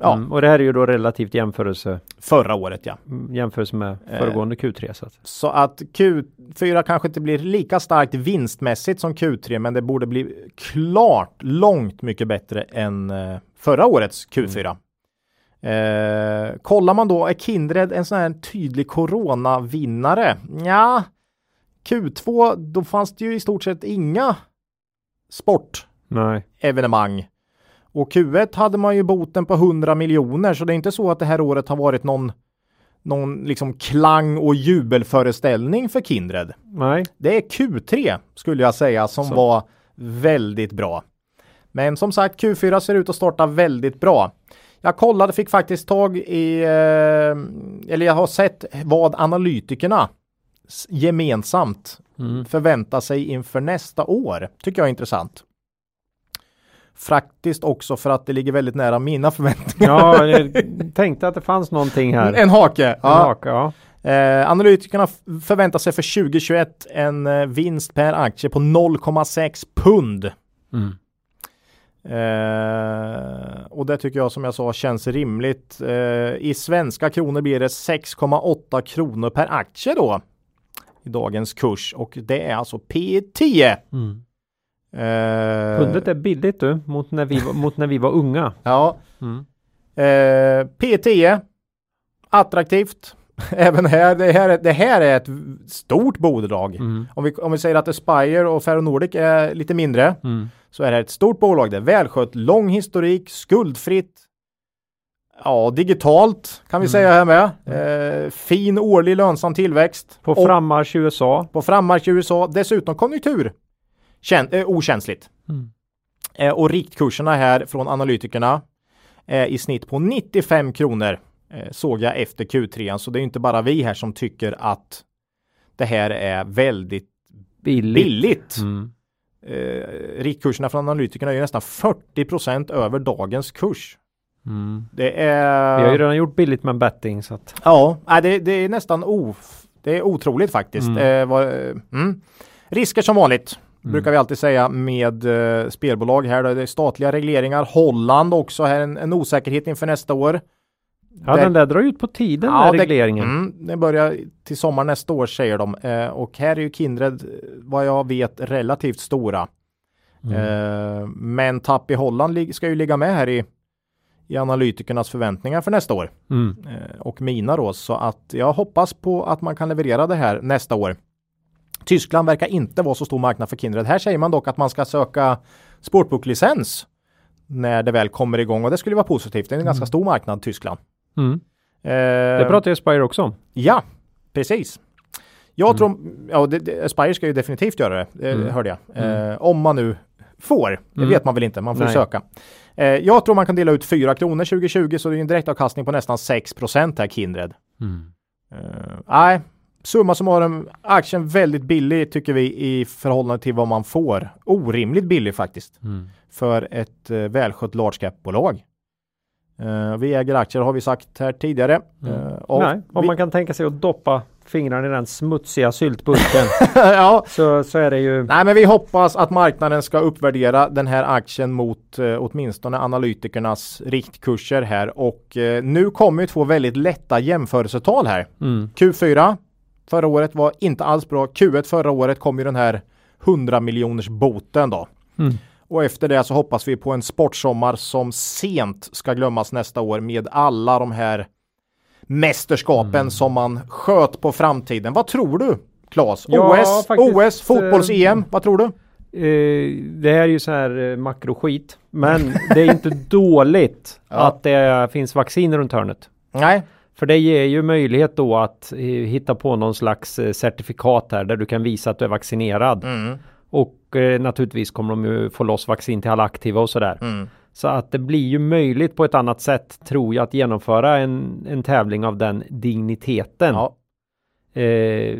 ja. Mm, och det här är ju då relativt jämförelse. Förra året ja. Mm, jämförelse med eh, föregående Q3. Så att. så att Q4 kanske inte blir lika starkt vinstmässigt som Q3 men det borde bli klart långt mycket bättre än eh, förra årets Q4. Mm. Eh, kollar man då, är Kindred en sån här tydlig coronavinnare? Ja, Q2, då fanns det ju i stort sett inga sportevenemang. Och Q1 hade man ju boten på 100 miljoner så det är inte så att det här året har varit någon någon liksom klang och jubelföreställning för Kindred. Nej. Det är Q3 skulle jag säga som så. var väldigt bra. Men som sagt Q4 ser ut att starta väldigt bra. Jag kollade, fick faktiskt tag i, eh, eller jag har sett vad analytikerna gemensamt mm. förväntar sig inför nästa år. Tycker jag är intressant. Faktiskt också för att det ligger väldigt nära mina förväntningar. Ja, jag tänkte att det fanns någonting här. En hake. En ja. hake ja. Eh, analytikerna förväntar sig för 2021 en eh, vinst per aktie på 0,6 pund. Mm. Eh, och det tycker jag som jag sa känns rimligt. Eh, I svenska kronor blir det 6,8 kronor per aktie då. I dagens kurs och det är alltså P10. Mm. Eh, Pundet är billigt du mot när vi, var- mot när vi var unga. Ja. Mm. Eh, P10. Attraktivt. Även här, det här, är- det här är ett stort bolag. Mm. Om, vi, om vi säger att Aspire och Ferronordic är lite mindre Mm. så är det ett stort bolag. Det är välskött, lång historik, skuldfritt. Ja, digitalt kan vi Mm. säga här med. Eh, fin årlig lönsam tillväxt. På frammarsch i USA. på frammarsch i USA. Dessutom konjunktur. Kän, eh, okänsligt. Mm. Eh, och riktkurserna här från analytikerna är i snitt på 95 kronor eh, såg jag efter Q3. Så det är inte bara vi här som tycker att det här är väldigt Billigt. billigt. Mm. Eh, riktkurserna från analytikerna är ju nästan 40% över dagens kurs. Mm. Det är... Vi har ju redan gjort billigt med betting så att Ja, det, det är nästan o... Det är otroligt faktiskt. Mm. Eh, eh, mm. Risker som vanligt. Mm. Brukar vi alltid säga med eh, spelbolag här. Då. Det är statliga regleringar. Holland också här en, en osäkerhet inför nästa år. Ja Där- den där drar ut på tiden Ja, den regleringen. Mm, det börjar till sommar nästa år säger de. Eh, och här är ju Kindred vad jag vet relativt stora. Mm. Eh, men tapp i Holland ska ju ligga med här i, i analytikernas förväntningar för nästa år. Mm. Eh, och mina då. Så att jag hoppas på att man kan leverera det här nästa år. Tyskland verkar inte vara så stor marknad för Kindred. Här säger man dock att man ska söka sportboklicens när det väl kommer igång och det skulle vara positivt. Det är en ganska stor marknad Tyskland. Mm. Eh, Det pratar ju Spire också om. Ja, precis. Jag Mm. tror, ja, det, det, Aspire ska ju definitivt göra det, det Mm. hörde jag. Mm. Eh, om man nu får, det Mm. vet man väl inte, man får Nej. söka. Eh, jag tror man kan dela ut 4 kronor 2020 så det är en direktavkastning på nästan 6 procent här Kindred. Mm. Eh, Nej, summa summarum, aktien väldigt billig tycker vi i förhållande till vad man får. Orimligt billig faktiskt Mm. för ett eh, välskött large cap-bolag. Eh, vi äger aktier har vi sagt här tidigare. Mm. Och Nej, om vi- man kan tänka sig att doppa fingrarna i den smutsiga syltburken ja, så, så är det ju Nej, men vi hoppas att marknaden ska uppvärdera den här aktien mot eh, åtminstone analytikernas riktkurser här och eh, nu kommer ju två väldigt lätta jämförelsetal här. mm. Q4 förra året var inte alls bra. Q1 förra året kom ju den här 100 miljoners boten då. Mm. Och efter det så hoppas vi på en sportsommar som sent ska glömmas nästa år med alla de här mästerskapen Mm. som man sköt på framtiden. Vad tror du? Claes? Ja, OS, faktiskt, OS, fotbolls-EM, eh, vad tror du? Eh, det här är ju så här eh, makroskit. Men det är inte dåligt Ja. att det finns vaccin runt hörnet. Nej, För det ger ju möjlighet då att eh, hitta på någon slags eh, certifikat här där du kan visa att du är vaccinerad. mm, Och eh, naturligtvis kommer de ju få loss vaccin till alla aktiva och sådär. mm. Så att det blir ju möjligt på ett annat sätt tror jag att genomföra en, en tävling av den digniteten. Ja. Eh,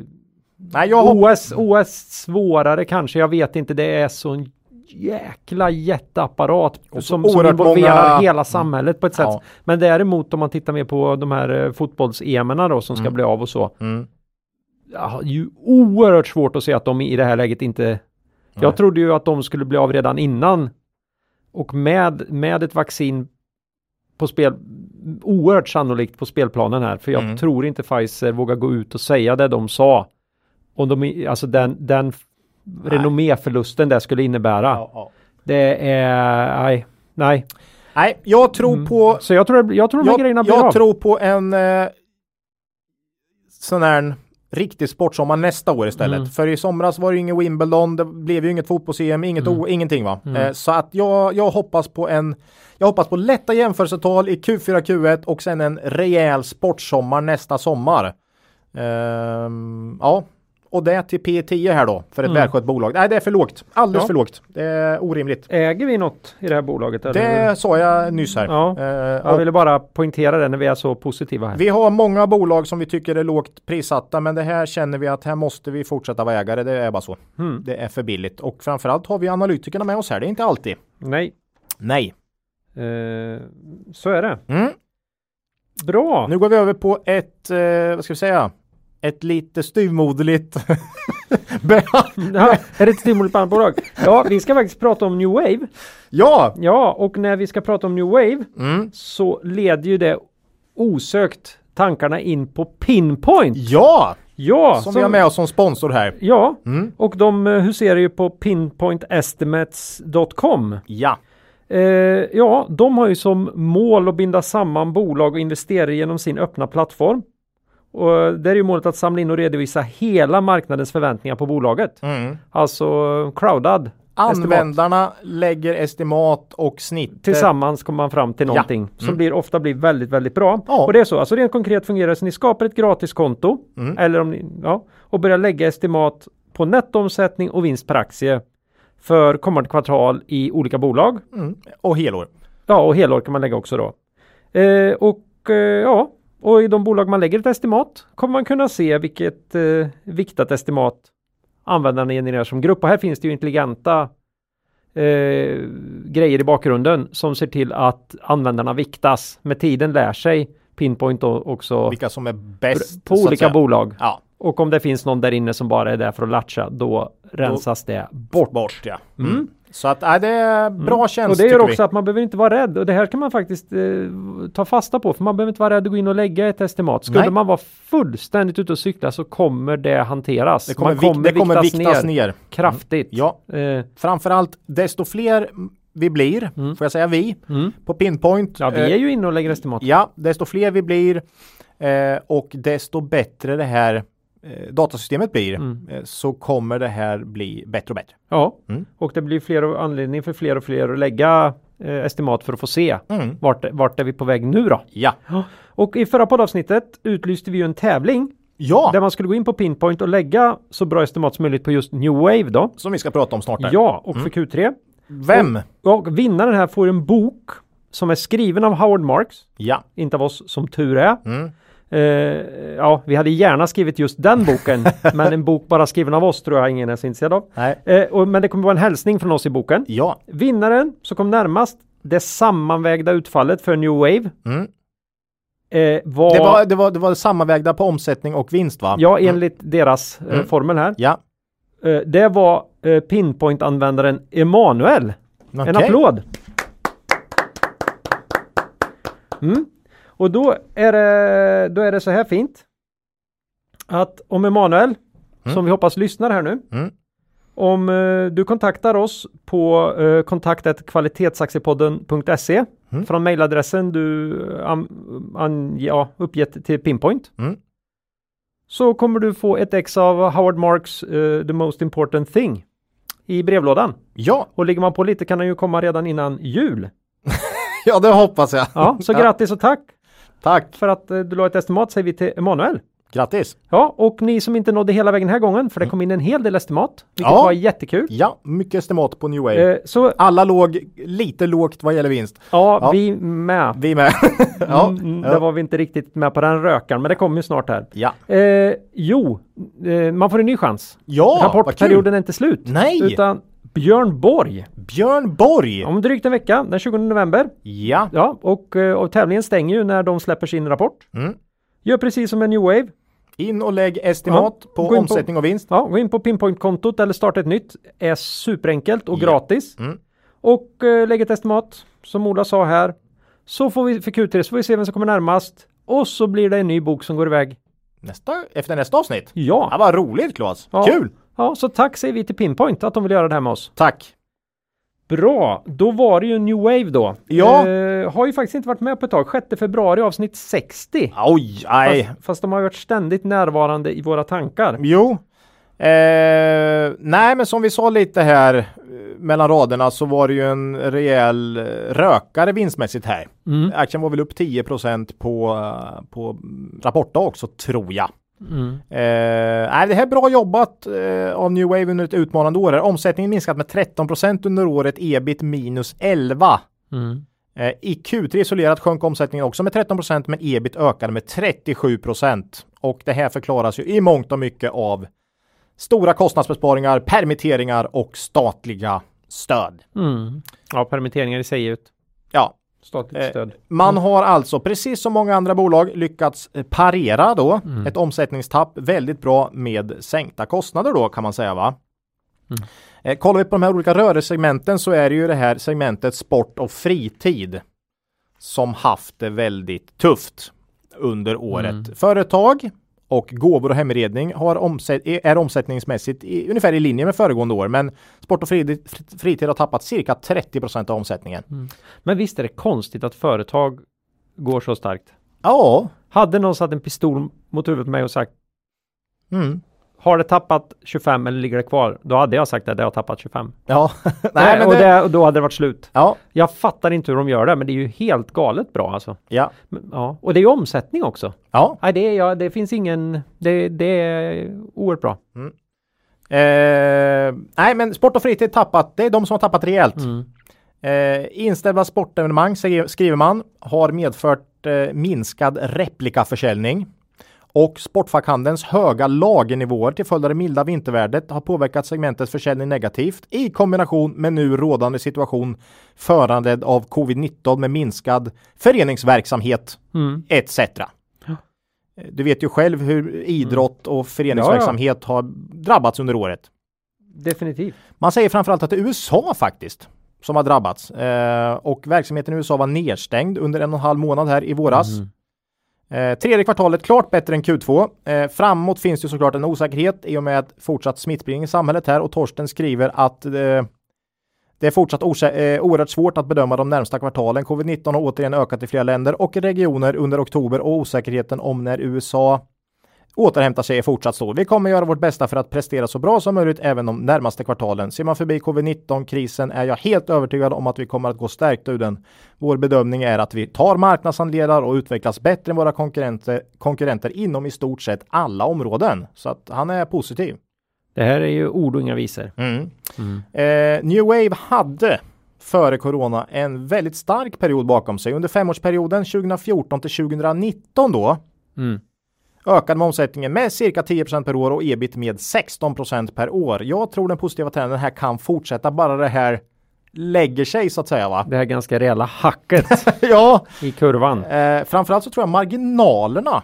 Nej, jag OS, OS svårare kanske, jag vet inte. Det är så jäkla jätteapparat som, som involverar många- hela samhället på ett sätt. Ja. Men däremot om man tittar mer på de här eh, fotbolls-EMerna då som ska Mm. bli av och så. Mm. Ja, ju oerhört svårt att se att de i det här läget inte Nej. Jag trodde ju att de skulle bli av redan innan. Och med, med ett vaccin på spel, oerhört sannolikt på spelplanen här. För jag Mm. tror inte Pfizer vågar gå ut och säga det de sa. Om de, alltså den, den renomméförlusten det skulle innebära. Ja, ja. Det är, nej, nej. Nej, jag tror Mm. på Så jag tror, jag tror de här grejerna jag, blir jag av. tror på en eh, sån här riktig sportsommar nästa år istället. Mm. För i somras var det ju inget Wimbledon, det blev ju inget fotbolls-EM, inget Mm. o, ingenting va. Mm. Eh, så att jag, jag hoppas på en jag hoppas på lätta jämförelsetal i Q4, Q1 och sen en rejäl sportsommar nästa sommar. Ehm, ja, och det till P10 här då för ett Mm. välskött bolag. Nej, det är för lågt. Alldeles Ja. för lågt. Det är orimligt. Äger vi något i det här bolaget? Eller? Det sa jag nyss här. Ja. Eh, Jag ville bara poängtera det när vi är så positiva här. Vi har många bolag som vi tycker är lågt prissatta, men det här känner vi att här måste vi fortsätta vara ägare. Det är bara så. Mm. Det är för billigt och framförallt har vi analytikerna med oss här. Det är inte alltid. Nej, Nej. eh, så är det. Mm. Bra! Nu går vi över på ett, eh, vad ska vi säga, ett lite styvmoderligt Ja, är det ett stimulipansbolag? Ja, vi ska faktiskt prata om New Wave. Ja! Ja, och när vi ska prata om New Wave Mm. så leder ju det osökt tankarna in på Pinpoint. Ja! Ja, som vi har med oss som sponsor här. Ja, Mm. och de eh, huserar ju på pinpointestimates.com. Ja. Eh, ja, de har ju som mål att binda samman bolag och investerare genom sin öppna plattform. Och där är ju målet att samla in och redovisa hela marknadens förväntningar på bolaget. Mm. Alltså crowdad. estimat. Användarna lägger estimat och snitt. Tillsammans kommer man fram till någonting som Mm. blir, ofta blir väldigt, väldigt bra. Ja. Och det är så, alltså rent konkret fungerar det så ni skapar ett gratiskonto Mm. eller om ni, ja, och börjar lägga estimat på nettoomsättning och vinst per aktie för kommande kvartal i olika bolag. Mm. Och helår. Ja, och helår kan man lägga också då. Eh, och eh, ja, och i de bolag man lägger ett estimat kommer man kunna se vilket eh, viktat estimat användarna genererar som grupp. Och här finns det ju intelligenta eh, grejer i bakgrunden som ser till att användarna viktas. Med tiden lär sig Pinpoint då också Vilka som är bäst. på olika bolag. Ja, Och om det finns någon där inne som bara är där för att latcha, då rensas det bort. bort ja. Mm. Mm. Så att äh, det är bra tjänst Och det gör också vi. att man behöver inte vara rädd och det här kan man faktiskt eh, ta fasta på för man behöver inte vara rädd att gå in och lägga ett estimat. Skulle Nej. man vara fullständigt ute och cykla så kommer det hanteras. Det kommer, man vik- det kommer viktas ner. kraftigt. Ja, Eh, framförallt desto fler vi blir, Mm. får jag säga vi, mm. på Pinpoint. Ja, vi eh, är ju inne och lägger estimat. Ja, desto fler vi blir eh, och desto bättre det här datasystemet blir Mm. eh, så kommer det här bli bättre och bättre. Ja, Mm. och det blir fler och anledning för fler och fler att lägga eh, estimat för att få se Mm. vart, vart är vi på väg nu då. Ja. Och i förra poddavsnittet utlyste vi ju en tävling ja, där man skulle gå in på Pinpoint och lägga så bra estimat som möjligt på just New Wave då. som vi ska prata om snart. här. Ja, och för Q3. Vem? Och vinnaren här får en bok som är skriven av Howard Marks, Ja. inte av oss som tur är. Mm. Eh, ja, vi hade gärna skrivit just den boken, men en bok bara skriven av oss tror jag ingen är så intresserad av. Nej. Eh, och, men det kommer vara en hälsning från oss i boken. Ja. Vinnaren som kom närmast det sammanvägda utfallet för New Wave Mm. eh, var, Det, var, det, var, det var sammanvägda på omsättning och vinst va? ja Mm. enligt deras eh, Mm. formel här. Ja. Eh, det var eh, Pinpoint-användaren Emanuel. En Okej. applåd! Mm. Och då är, det, då är det så här fint. Att om Emanuel, som vi hoppas lyssnar här nu. Mm. Om eh, du kontaktar oss på eh, kontaktet kvalitetsaktiepodden.se Mm. från mejladressen du an, an, ja, uppgett till Pinpoint. Mm. Så kommer du få ett ex av Howard Marks eh, The Most Important Thing i brevlådan. Ja. Och ligger man på lite kan den ju komma redan innan jul. ja, det hoppas jag. Ja, så grattis och tack Tack. för att eh, du la ett estimat säger vi till Emanuel. Grattis. Ja, och ni som inte nådde hela vägen den här gången, för det kom in en hel del estimat, vilket Ja. var jättekul. Ja, mycket estimat på New Wave. Eh, så Alla låg lite lågt vad gäller vinst. ja, Ja. vi med. Vi med. ja. Mm, ja. Där var vi inte riktigt med på den rökaren, men det kommer ju snart här. ja. Eh, jo, eh, man får en ny chans. Ja. Rapportperioden är inte slut. Nej. Utan Björn Borg. Björn Borg. Om drygt en vecka, den 20 november. Ja. Ja, och, eh, och tävlingen stänger ju när de släpper sin rapport. Mm. Gör precis som en New Wave. In och lägg estimat Ja, på in på- omsättning och vinst. Ja, gå in på Pinpoint-kontot eller starta ett nytt. är superenkelt och Ja. gratis. Mm. Och eh, lägg ett estimat, som Ola sa här. Så får vi för Q3 så får vi se vem som kommer närmast. Och så blir det en ny bok som går iväg. Nästa, efter nästa avsnitt. Ja, Ja, vad roligt Claes. Ja. Kul. Ja så tack säger vi till Pinpoint att de vill göra det här med oss. Tack. Bra, då var det ju New Wave då. Ja. Eh, har ju faktiskt inte varit med på ett tag. 6 februari avsnitt 60. Oj, nej. Fast, fast de har varit ständigt närvarande i våra tankar. Jo. Eh, nej, men som vi sa lite här eh, mellan raderna så var det ju en rejäl eh, rökare vinstmässigt här. Mm. Aktien var väl upp 10 på, eh, på rapportdag också tror jag. Mm. Eh, nej, det här är bra jobbat eh, av New Wave under ett utmanande år. Här. Omsättningen minskat med 13% under året, ebit minus 11. Mm. Eh, I Q3 isolerat sjönk omsättningen också med 13% men ebit ökade med 37 Och det här förklaras ju i mångt och mycket av stora kostnadsbesparingar, permitteringar och statliga stöd. Mm. Ja, permitteringar i sig ett Ja, statligt Eh, stöd. man har alltså precis som många andra bolag lyckats eh, parera då Mm. ett omsättningstapp väldigt bra med sänkta kostnader då kan man säga va. Mm. Eh, kollar vi på de här olika rörelsegmenten så är det ju det här segmentet sport och fritid som haft det väldigt tufft under året. Mm. Företag och gåvor och hemredning har omsätt, är omsättningsmässigt i, ungefär i linje med föregående år. Men sport och fritid, fritid har tappat cirka 30 procent av omsättningen. Mm. Men visst är det konstigt att företag går så starkt? Ja. Hade någon satt en pistol mot huvudet på mig och sagt Mm. Har det tappat 25 eller ligger det kvar? Då hade jag sagt att det har tappat 25. Ja. Nej, men och, det... och då hade det varit slut. Ja. Jag fattar inte hur de gör det, men det är ju helt galet bra alltså. Ja. Men, ja. Och det är ju omsättning också. Ja. Nej, det, är, ja, det finns ingen, det, det är oerhört bra. Mm. Eh, nej, men sport och fritid tappat. Det är de som har tappat rejält. Mm. Eh, inställda sportevenemang skriver man har medfört eh, minskad replikaförsäljning. Och Sportfackhandelns höga lagernivåer till följd av det milda vintervädret har påverkat segmentets försäljning negativt i kombination med nu rådande situation föranledd av covid-19 med minskad föreningsverksamhet Mm. etc. Du vet ju själv hur idrott och föreningsverksamhet har drabbats under året. Definitivt. Man säger framförallt att det är USA faktiskt som har drabbats eh, och verksamheten i USA var nedstängd under en och en halv månad här i våras. Mm. Eh, tredje kvartalet klart bättre än Q2. Eh, framåt finns det såklart en osäkerhet i och med fortsatt smittspridning i samhället här och Torsten skriver att eh, det är fortsatt osä- eh, oerhört svårt att bedöma de närmsta kvartalen. Covid-19 har återigen ökat i flera länder och regioner under oktober och osäkerheten om när USA återhämtar sig är fortsatt stor. Vi kommer göra vårt bästa för att prestera så bra som möjligt även de närmaste kvartalen. Ser man förbi covid-19-krisen är jag helt övertygad om att vi kommer att gå stärkta ur den. Vår bedömning är att vi tar marknadsandelar och utvecklas bättre än våra konkurrenter, konkurrenter inom i stort sett alla områden. Så att han är positiv. Det här är ju ord och inga visor. Mm. Eh, New Wave hade före corona en väldigt stark period bakom sig. Under femårsperioden 2014 till 2019 då Mm. Ökade med omsättningen med cirka 10% per år och ebit med 16% per år. Jag tror den positiva trenden här kan fortsätta bara det här lägger sig så att säga va? Det här ganska rejäla hacket ja, i kurvan. eh, framförallt så tror jag marginalerna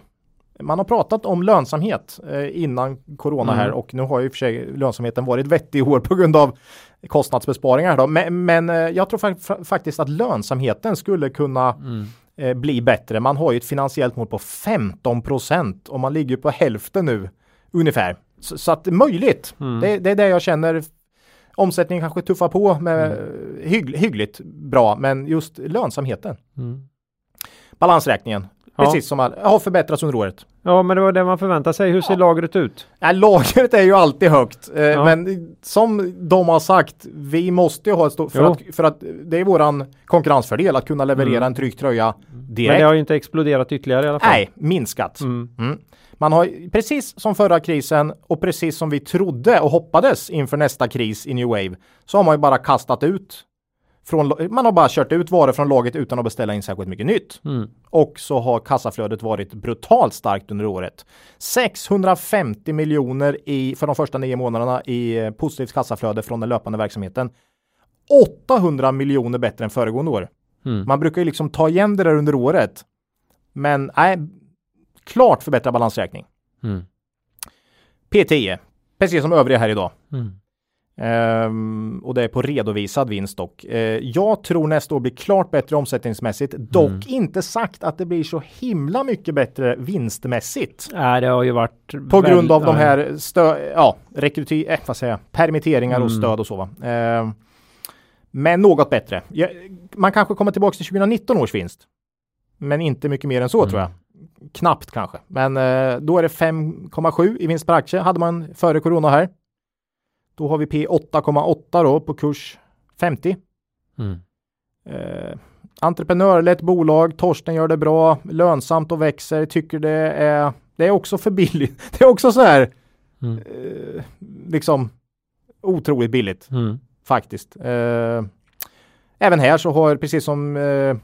man har pratat om lönsamhet eh, innan corona Mm. här och nu har ju i och för sig lönsamheten varit vettig i år på grund av kostnadsbesparingar. Då. Men, men eh, jag tror fa- faktiskt att lönsamheten skulle kunna Mm. Eh, bli bättre. Man har ju ett finansiellt mål på 15 procent och man ligger på hälften nu ungefär. Så, så att det är möjligt. Mm. Det, det är det jag känner. Omsättningen kanske tuffar på med hygg, hyggligt bra, men just lönsamheten. Mm. Balansräkningen. Precis som all, har förbättrats under året. Ja, men det var det man förväntar sig. Hur ser Ja. lagret ut? Nej, lagret är ju alltid högt, eh, Ja. men som de har sagt, vi måste ju ha ett stort, för Jo. att, för att det är våran konkurrensfördel att kunna leverera Mm. en trygg tröja Men direkt. det har ju inte exploderat ytterligare i alla fall. Nej, minskat. Mm. Mm. Man har precis som förra krisen och precis som vi trodde och hoppades inför nästa kris i New Wave så har man ju bara kastat ut från, man har bara kört ut varor från laget utan att beställa in särskilt mycket nytt. Mm. Och så har kassaflödet varit brutalt starkt under året. 650 miljoner i, för de första nio månaderna i eh, positivt kassaflöde från den löpande verksamheten. 800 miljoner bättre än föregående år. Mm. Man brukar ju liksom ta igen det där under året. Men nej, klart förbättrad balansräkning. Mm. P10, precis som övriga här idag. Mm. Ehm, och det är på redovisad vinst dock. Eh, jag tror nästa år blir klart bättre omsättningsmässigt. Dock Mm. inte sagt att det blir så himla mycket bättre vinstmässigt. Nej, det har ju varit På väl- grund av de ja. här stö- ja, rekryter- eh, vad säger jag, permitteringar och Mm. stöd och så. Va? Ehm, men något bättre. Ja, man kanske kommer tillbaka till 2019 års vinst. Men inte mycket mer än så Mm. tror jag. Knappt kanske. Men eh, då är det 5,7 i vinst per aktie hade man före corona här. Då har vi P 8,8 då på kurs 50. Mm. Eh, entreprenörlett bolag, Torsten gör det bra, lönsamt och växer, tycker det är, det är också för billigt. Det är också så här, Mm. eh, liksom otroligt billigt Mm. faktiskt. Eh, även här så har precis som eh,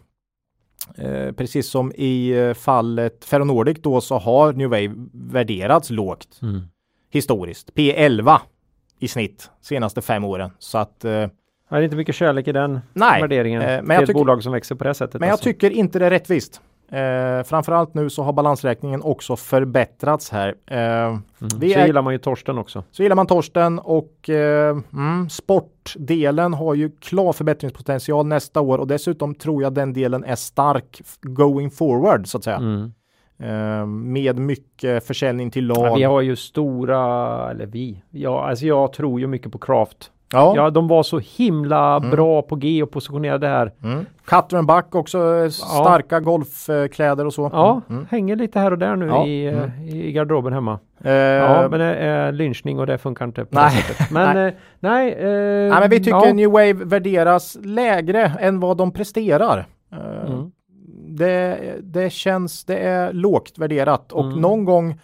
eh, precis som i eh, fallet Ferronordic då så har New Wave värderats lågt Mm. historiskt. P11 i snitt senaste fem åren. Så att eh, Det är inte mycket kärlek i den nej, värderingen. eh, men jag ett tycker- bolag som växer på det sättet. Men jag alltså. tycker inte det är rättvist. Eh, framförallt nu så har balansräkningen också förbättrats här. Eh, mm. vi Så är- gillar man ju Torsten också. så gillar man Torsten och eh, mm, sportdelen har ju klar förbättringspotential nästa år och dessutom tror jag den delen är stark going forward så att säga. Mm. Eh, med mycket försäljning till lag. Ja, vi har ju stora, eller vi, ja, alltså jag tror ju mycket på Craft. ja. Ja, de var så himla Mm. bra på G och positionerade här. Mm. Buck också eh, starka golfkläder och så. Ja, Mm. hänger lite här och där nu Ja, i, eh, mm. i garderoben hemma. Eh, Ja, men det är lynchning och det funkar inte på Nej. det. Men nej, nej, eh, Nej, men vi tycker ja. New Wave värderas lägre än vad de presterar. Eh, Mm. Det, det känns, det är lågt värderat och Mm. någon gång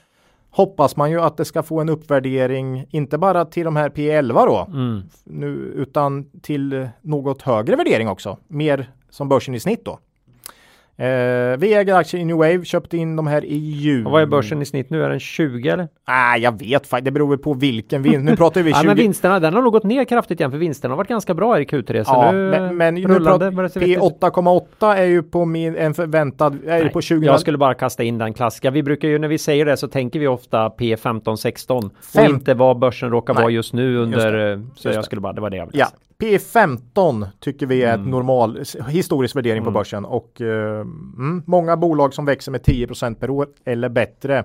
hoppas man ju att det ska få en uppvärdering, inte bara till de här P11 då, Mm. nu, utan till något högre värdering också. Mer som börsen i snitt då. Eh, vi äger aktier i New Wave, köpte in de här i. Och vad är börsen i snitt nu? Är den 20 eller? Nej, jag vet faktiskt. Det beror på vilken vinst. Nu pratar vi 20. Ja, men vinsterna, den har nog gått ner kraftigt igen för vinsterna har varit ganska bra i Q3. Så Ja, nu, men, men nu det vettigt ut. P8,8 är ju på min, en förväntad, är Nej, på 20. Jag skulle bara kasta in den klassiska. Vi brukar ju när vi säger det så tänker vi ofta P15, 16 och Fem- inte vad börsen råkar Nej, vara just nu under. eh, Så det. jag skulle bara, det var det jag ville Ja, säga. P15 tycker vi är Mm. ett normal historisk värdering på börsen och eh, mm, många bolag som växer med 10% per år eller bättre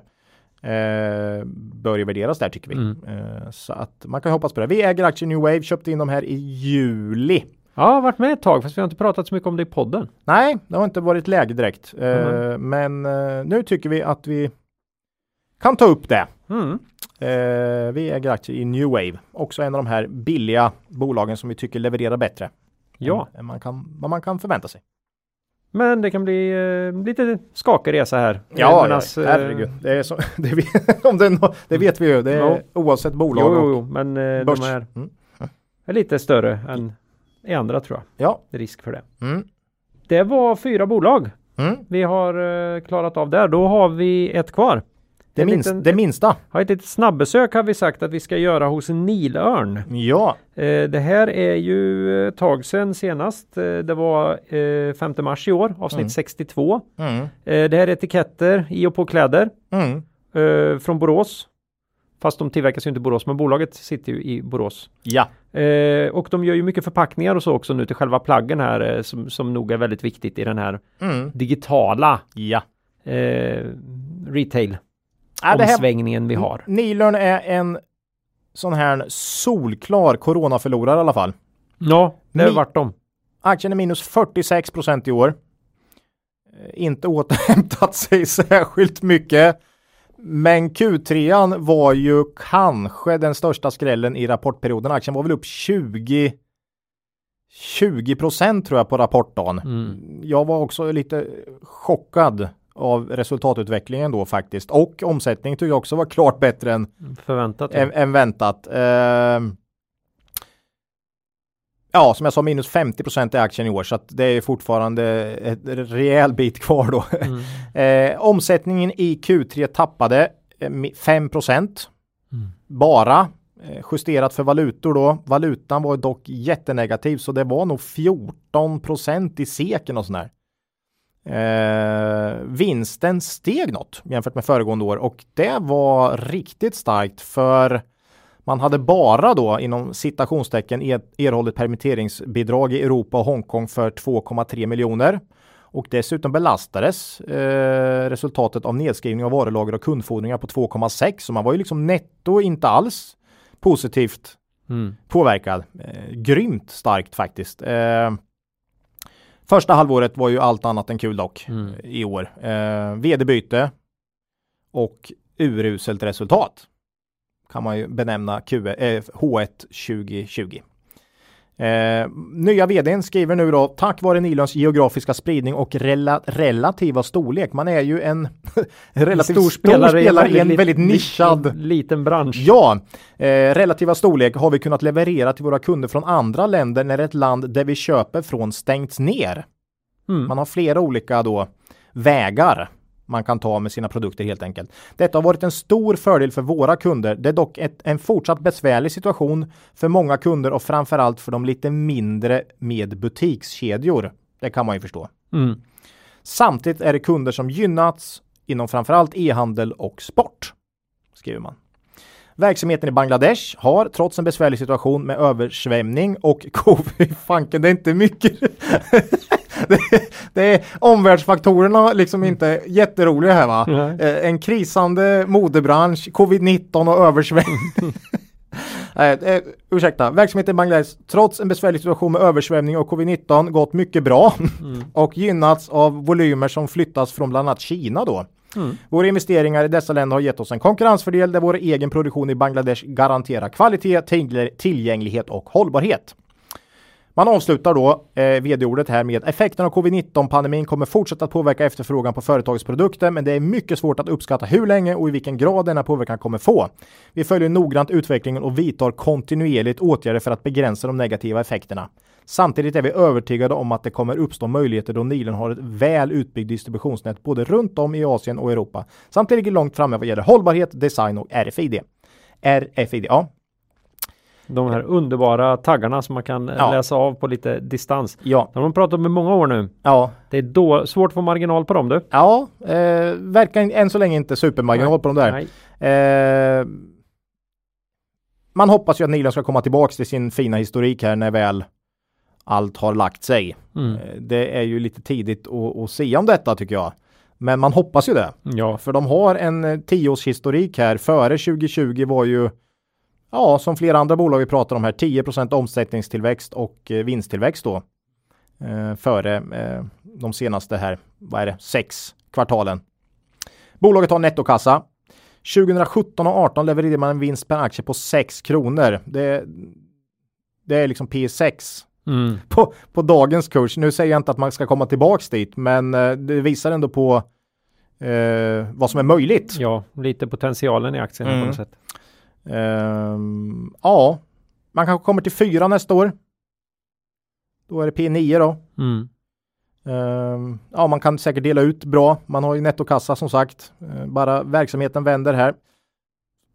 eh, bör ju värderas där tycker vi. Mm. Eh, så att man kan hoppas på det. Vi äger aktier New Wave, köpte in dem här i juli. Ja, varit med ett tag fast vi har inte pratat så mycket om det i podden. Nej, det har inte varit läge direkt. Eh, Mm. Men eh, nu tycker vi att vi kan ta upp det. Mm. Eh, vi äger aktier i New Wave, också en av de här billiga bolagen som vi tycker levererar bättre. Ja, än, än man kan, vad man kan förvänta sig. men det kan bli eh, lite skakig resa här. Ja, Eh, ja medans, eh, herregud. Det, är så, det, vet, om det, det vet vi ju. Det är Ja. oavsett bolag Jo, jo, jo, men eh, börs. de är, Mm. är lite större än i andra tror jag. Ja. Det är risk för det. Mm. Det var fyra bolag Mm. vi har eh, klarat av där. Då har vi ett kvar. Det, minst, liten- det minsta. Har ett litet snabbesök har vi sagt att vi ska göra hos Nilörn. Ja. Eh, det här är ju ett tag sedan senast. Eh, det var eh, 5 mars i år, avsnitt Mm. 62. Mm. Eh, det här är etiketter i och på kläder Mm. från Borås. Fast de tillverkas ju inte i Borås, men bolaget sitter ju i Borås. Ja. Eh, och de gör ju mycket förpackningar och så också nu till själva plaggen här eh, som, som nog är väldigt viktigt i den här Mm. digitala Ja. eh, retail Ja, det här, omsvängningen vi har. Nilörn är en sån här solklar coronaförlorare i alla fall. Ja, det har varit dem. Aktien är minus 46 procent i år. Eh, Inte återhämtat sig särskilt mycket. Men Q3 var ju kanske den största skrällen i rapportperioden. Aktien var väl upp 20 20 procent tror jag på rapportdagen. Mm. Jag var också lite chockad av resultatutvecklingen då faktiskt. Och omsättningen tycker jag också var klart bättre än, Förväntat. ja. än, än väntat. Ehm, ja, som jag sa minus 50 procent i aktien i år så att det är fortfarande ett rejäl bit kvar då. Mm. Eh, omsättningen i Q3 tappade eh, mi- 5 procent. Mm. Bara eh, justerat för valutor då. Valutan var dock jättenegativ så det var nog 14 procent i seken och sådär. Eh, vinsten steg något jämfört med föregående år och det var riktigt starkt för man hade bara då inom citationstecken er, erhållit permitteringsbidrag i Europa och Hongkong för 2,3 miljoner. Och dessutom belastades eh, resultatet av nedskrivning av varulager och kundfordringar på 2,6 så man var ju liksom netto inte alls positivt Mm. påverkad. Eh, grymt starkt faktiskt. Eh, första halvåret var ju allt annat än kul dock Mm. i år. Eh, vd-byte och uruselt resultat kan man ju benämna Q, eh, H1 2020. Eh, nya vdn skriver nu då tack vare Nilons geografiska spridning och rela, relativa storlek. Man är ju en relativt stor spelare, i en väldigt nischad liten, liten bransch. Ja, eh, relativa storlek har vi kunnat leverera till våra kunder från andra länder när ett land där vi köper från stängts ner. Mm. Man har flera olika då vägar man kan ta med sina produkter helt enkelt. Detta har varit en stor fördel för våra kunder. Det är dock ett, en fortsatt besvärlig situation för många kunder och framförallt för de lite mindre med butikskedjor. Det kan man ju förstå. Mm. Samtidigt är det kunder som gynnats inom framförallt e-handel och sport. Skriver man. Verksamheten i Bangladesh har trots en besvärlig situation med översvämning och covid, fanken det är inte mycket. det, det är omvärldsfaktorerna liksom inte jätteroliga här va. Eh, en krisande modebransch, covid-19 och översvämning. Eh, eh, ursäkta, verksamheten i Bangladesh trots en besvärlig situation med översvämning och covid-19 gått mycket bra mm. och gynnats av volymer som flyttas från bland annat Kina då. Mm. Våra investeringar i dessa länder har gett oss en konkurrensfördel där vår egen produktion i Bangladesh garanterar kvalitet, tillgänglighet och hållbarhet. Man avslutar då eh, vd-ordet här med effekten av covid-19-pandemin kommer fortsätta att påverka efterfrågan på företagets produkter, men det är mycket svårt att uppskatta hur länge och i vilken grad denna påverkan kommer få. Vi följer noggrant utvecklingen och vidtar kontinuerligt åtgärder för att begränsa de negativa effekterna. Samtidigt är vi övertygade om att det kommer uppstå möjligheter då Nilen har ett väl utbyggt distributionsnät både runt om i Asien och Europa. Samtidigt ligger långt framme vad gäller hållbarhet, design och RFID. RFID, ja, de här underbara taggarna som man kan ja. läsa av på lite distans. Ja. De har pratat om i många år nu. Ja. Det är då svårt att få marginal på dem du. Ja, eh, verkar än så länge inte supermarginal Nej. på dem där. Eh, man hoppas ju att Nilen ska komma tillbaks till sin fina historik här när väl allt har lagt sig. Mm. Eh, det är ju lite tidigt att, att se om detta tycker jag. Men man hoppas ju det. Ja. För de har en eh, tioårshistorik här. Före 2020 var ju Ja, som flera andra bolag vi pratar om här, 10% omsättningstillväxt och eh, vinsttillväxt då. Eh, före eh, de senaste här, vad är det, sex kvartalen. Bolaget har nettokassa. 2017 och 18 levererade man en vinst per aktie på 6 kronor. Det, det är liksom P6 mm. på, på dagens kurs. Nu säger jag inte att man ska komma tillbaks dit, men eh, det visar ändå på eh, vad som är möjligt. Ja, lite potentialen i aktien mm. på något sätt. Um, ja, man kanske kommer till fyra nästa år. Då är det P9 då. Mm. Um, ja, man kan säkert dela ut bra. Man har ju nettokassa som sagt. Uh, bara verksamheten vänder här.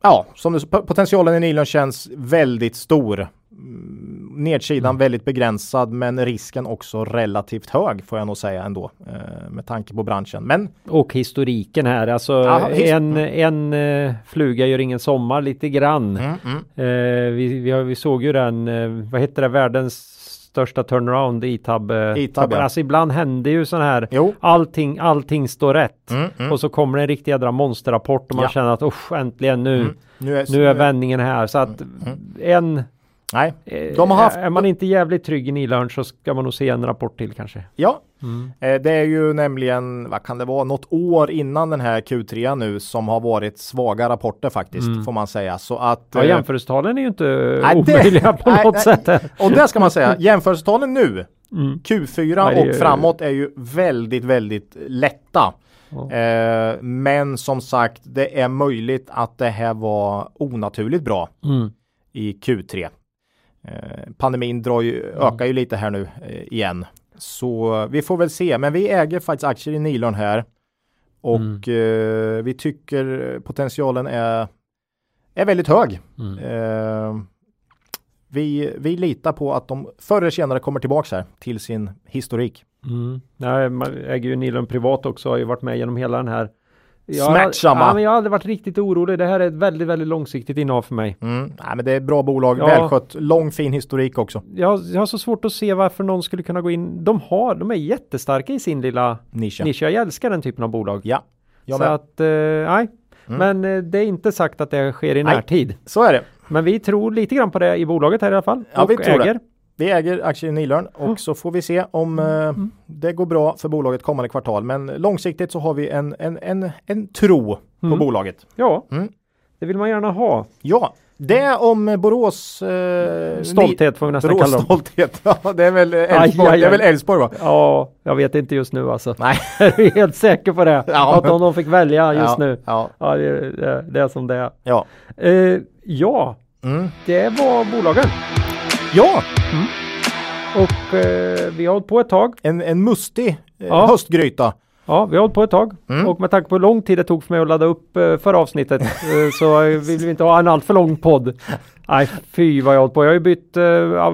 Ja, som det, potentialen i Nilon känns väldigt stor. Mm, nedsidan mm. väldigt begränsad men risken också relativt hög får jag nog säga ändå eh, med tanke på branschen. Men och historiken här alltså Aha, en, en uh, fluga gör ingen sommar lite grann. Mm, mm. Uh, vi, vi, har, vi, såg ju den, vad heter det, världens största turnaround i tab. tab Alltså ibland händer ju sån här jo. allting, allting står rätt mm, mm. och så kommer det en riktig jädra monsterrapport och man ja. känner att äntligen nu, nu är, nu är vändningen här så att en Nej, eh, de har haft... Är man inte jävligt trygg i Nilörn så ska man nog se en rapport till kanske. Ja, mm. Eh, det är ju nämligen, vad kan det vara, något år innan den här Q3 nu som har varit svaga rapporter faktiskt, mm. får man säga. Så att... Ja, eh, jämförelsetalen är ju inte nej, omöjliga det, på nej, något nej, sätt. Och det ska man säga, jämförelsetalen nu, mm. Q4 nej, och framåt är ju väldigt, väldigt lätta. Eh, men som sagt, det är möjligt att det här var onaturligt bra mm. i Q3. Eh, pandemin drar ju, mm. ökar ju lite här nu eh, igen. Så vi får väl se, men vi äger faktiskt aktier i Nilon här. Och mm. eh, vi tycker potentialen är, är väldigt hög. Mm. Eh, vi, vi litar på att de förr eller senare kommer tillbaka här till sin historik. Mm. Nej, man äger ju Nilon privat också, har ju varit med genom hela den här Smärtsamma. Ja, men jag har aldrig varit riktigt orolig. Det här är ett väldigt, väldigt långsiktigt innehav för mig. Mm. Ja, men det är ett bra bolag, ja. välskött, lång fin historik också. Jag, jag har så svårt att se varför någon skulle kunna gå in. De har, de är jättestarka i sin lilla nisch. nisch. Jag älskar den typen av bolag. Ja, jag Så med. att, eh, nej. Mm. Men eh, det är inte sagt att det sker i närtid. Så är det. Men vi tror lite grann på det i bolaget här i alla fall. Ja, och vi tror äger. Det. Vi äger aktier i Nilörn och mm. så får vi se om eh, mm. det går bra för bolaget kommande kvartal. Men långsiktigt så har vi en, en, en, en tro på mm. bolaget. Ja, mm. det vill man gärna ha. Ja, det om Borås eh, stolthet får vi nästan Borås kalla dem. stolthet. Ja, det är väl Älvsborg, det är väl Älvsborg va? Ja, jag vet inte just nu alltså. Nej. jag är helt säker på det. Ja. Att om de fick välja just ja, nu. Ja, ja det, det, det, är som det är. Ja, eh, ja mm. det var bolagen. Ja! Mm. Och eh, vi har hållit på ett tag. En, en mustig eh, ja. höstgryta. Ja, vi har hållit på ett tag mm. och med tanke på hur lång tid det tog för mig att ladda upp eh, förra avsnittet eh, så vill vi inte ha en alltför lång podd. Nej, fy vad jag har hållit på. Jag har ju bytt, eh,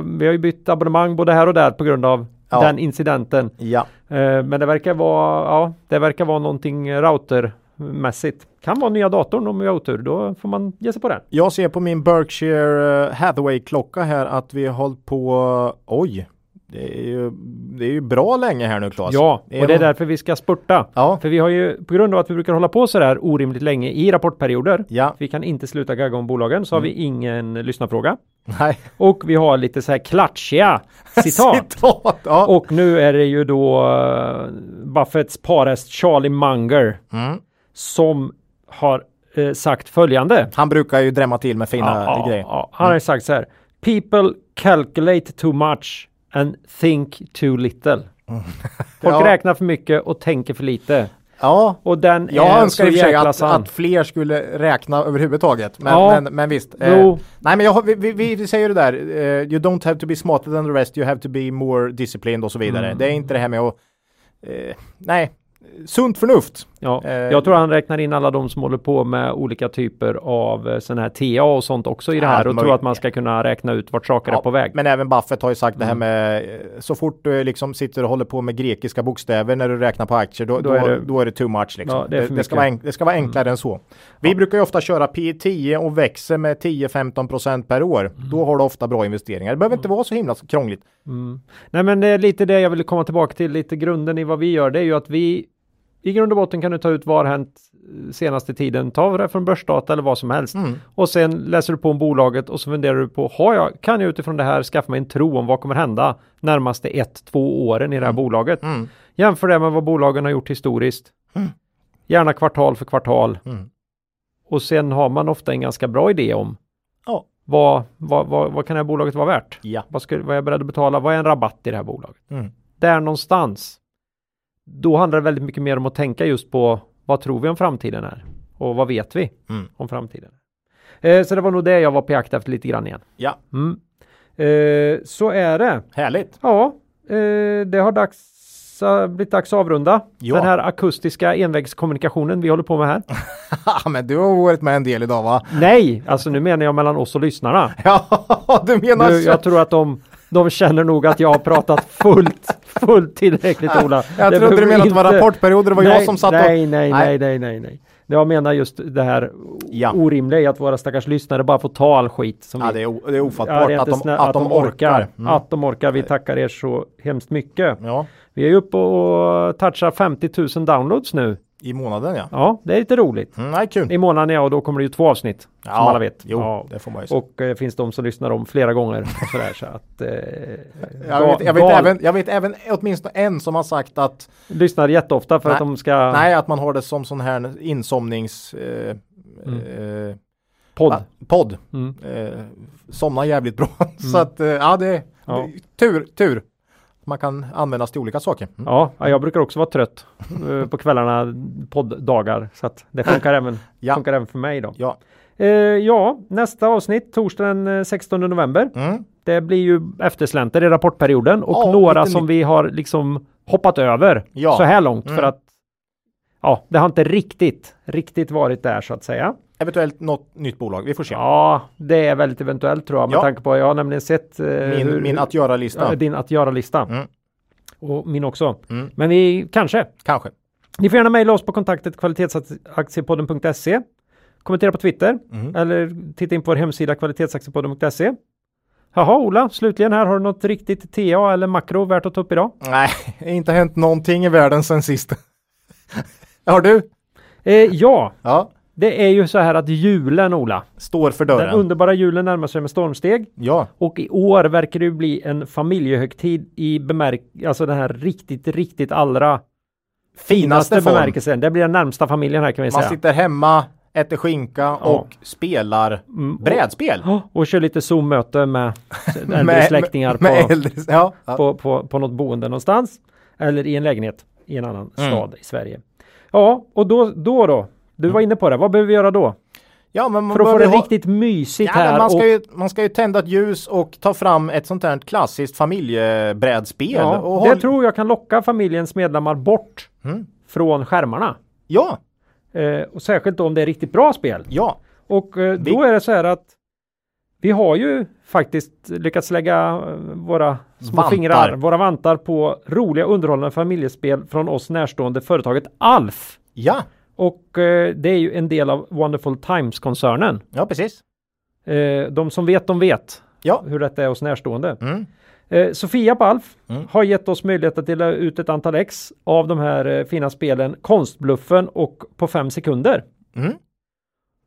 vi har ju bytt abonnemang både här och där på grund av ja. den incidenten. Ja. Eh, men det verkar vara, ja, det verkar vara någonting router mässigt. Kan vara nya datorn om vi har otur. Då får man ge sig på den. Jag ser på min Berkshire eh, Hathaway-klocka här att vi har hållit på, oj, det är ju, det är ju bra länge här nu Claes. Ja, och det är därför vi ska spurta. Ja. För vi har ju, på grund av att vi brukar hålla på så där orimligt länge i rapportperioder. Ja, Vi kan inte sluta gagga om bolagen, så har vi ingen lyssnarfråga. nej. Och vi har lite så här klatschiga citat. Citat, ja. Och nu är det ju då uh, Buffetts parhäst Charlie Munger Mm. Som har eh, sagt följande. Han brukar ju drämma till med fina Ja, grejer. ja, han har sagt så här. People calculate too much and think too little. Folk Ja. räknar för mycket och tänker för lite. Ja, Och den jag önskar i och för sig att, att fler skulle räkna överhuvudtaget. Men, Ja. men, men visst. Jo. nej men jag, vi, vi, vi säger det där. eh, you don't have to be smarter than the rest. You have to be more disciplined och så vidare. Mm. Det är inte det här med att eh, nej, sunt förnuft. Ja, Eh, jag tror han räknar in alla de som håller på med olika typer av eh, sån här TA och sånt också i det Ja, här och tror att man ska kunna räkna ut vart saker är Ja, på väg. Men även Buffett har ju sagt det Mm. här med eh, så fort du liksom sitter och håller på med grekiska bokstäver när du räknar på aktier då, Då då, är är, det- det, då är det too much liksom. Ja, det är det, det, ska. Mm. vara enk, det ska vara enklare än så. Vi brukar ju ofta köra P10 och växer med 10-15 procent per år. Mm. Då har du ofta bra investeringar. Det behöver inte vara så himla krångligt. Mm. Nej men det är lite det jag vill komma tillbaka till, lite grunden i vad vi gör. Det är ju att vi i grund och botten kan du ta ut vad har hänt eh, senaste tiden, ta det från börsdata eller vad som helst. Mm. Och sen läser du på om bolaget och så funderar du på, har jag, kan jag utifrån det här skaffa mig en tro om vad kommer hända närmaste ett, två åren i det här bolaget? Mm. Jämför det med vad bolagen har gjort historiskt. Mm. Gärna kvartal för kvartal. Mm. Och sen har man ofta en ganska bra idé om Ja. vad, vad, vad, vad kan det här bolaget vara värt? Ja. Vad, skulle, vad är jag beredd att betala? Vad är en rabatt i det här bolaget? Mm. Där någonstans. Då handlar det väldigt mycket mer om att tänka just på vad tror vi om framtiden är? Och vad vet vi Mm. om framtiden? Eh, så det var nog det jag var på jakt efter lite grann igen. Ja, Mm. Eh, så är det. härligt. Ja, eh, det har dags, uh, blivit dags att avrunda Ja. den här akustiska envägskommunikationen vi håller på med här. men du har varit med en del idag va? Nej, alltså nu menar jag mellan oss och lyssnarna. Ja, du menar Du, så. jag tror att de, de känner nog att jag har pratat fullt, fullt tillräckligt Ola. Jag Det trodde du menade att det var inte- rapportperioder. Det var nej, jag som satt och... nej, nej, Nej. nej, nej, nej, nej. Jag menar just det här Ja. orimliga i att våra stackars lyssnare bara får ta all skit. Som Ja, vi, det är, det är Ja, ofattbart det är att, inte de, att, de orkar. Mm. Att de orkar. Vi tackar er så hemskt mycket. Ja, Vi är uppe och touchar 50 000 downloads nu. I månaden ja. Ja, det är lite roligt. Mm, nej, kul. I månaden ja, och då kommer det ju två avsnitt. Ja, som alla vet. Jo, Ja. det får man ju säga. Och eh, finns de som lyssnar om flera gånger och sådär så att eh, Jag vet, jag, vet gal- även, jag vet även åtminstone en som har sagt att lyssnar jätteofta för att Nej. de ska nej, att man har det som sån här insomnings eh, Mm. eh, podd. va- podd. Mm. Eh, somnar jävligt bra. Så att eh, ja, det Ja. tur, tur. Man kan användas till olika saker. Mm. Ja, ja, jag brukar också vara trött eh, på kvällarna, podddagar, så att det funkar även, Ja. funkar även för mig då. Ja. Eh, ja, nästa avsnitt torsdag den eh, 16 november. Mm. Det blir ju efterslänter i rapportperioden och Ja, några som vi har liksom hoppat över Ja. så här långt för Mm. att ja, det har inte riktigt, riktigt varit där så att säga. Eventuellt något nytt bolag. Vi får se. Ja, det är väldigt eventuellt tror jag med Ja. tanke på jag har nämligen sett eh, min, hur- min att göra-lista. din att göra-lista. Mm. Och min också. Mm. Men vi kanske. Kanske. Ni får gärna mejla oss på kontaktet kvalitetsaktiepodden.se. Kommentera på Twitter Mm. eller titta in på vår hemsida kvalitetsaktiepodden.se. Jaha Ola, slutligen här har du något riktigt TA eller makro värt att ta upp idag? Nej, det har inte hänt någonting i världen sen sist. Har du? Eh, ja, Ja, det är ju så här att julen Ola, står för den dörren. underbara julen närmar sig med stormsteg Ja, och i år verkar det ju bli en familjehögtid i bemärk, alltså den här riktigt, riktigt allra finaste form. bemärkelsen. Det blir den närmsta familjen här kan vi Man säga. sitter hemma, äter skinka och spelar Mm, och- brädspel. Ja, och kör lite Zoom-möte med äldre Med- släktingar med, med på, äldre, ja, ja. på, på, på något boende någonstans. Eller i en lägenhet i en annan Mm. stad i Sverige. Ja, och då, då då? Du var inne på det. Vad behöver vi göra då? ja men man För att få det ha- riktigt mysigt Ja, här. man, ska och, ju, man ska ju tända ett ljus och ta fram ett sånt här klassiskt familjebrädspel. ja, och det håll- tror jag kan locka familjens medlemmar bort Mm. från skärmarna. Ja, Eh, och särskilt då om det är riktigt bra spel. ja. Och eh, Vi- då är det så här att vi har ju faktiskt lyckats lägga eh, våra små Vantar. fingrar, våra vantar på roliga underhållande familjespel från oss närstående företaget Alf. Ja, Och eh, det är ju en del av Wonderful Times-koncernen. Ja, precis. Eh, de som vet, de vet Ja. hur detta är hos närstående. Mm. Eh, Sofia på Alf Mm. har gett oss möjlighet att dela ut ett antal ex av de här fina spelen Konstbluffen och på fem sekunder. Mm.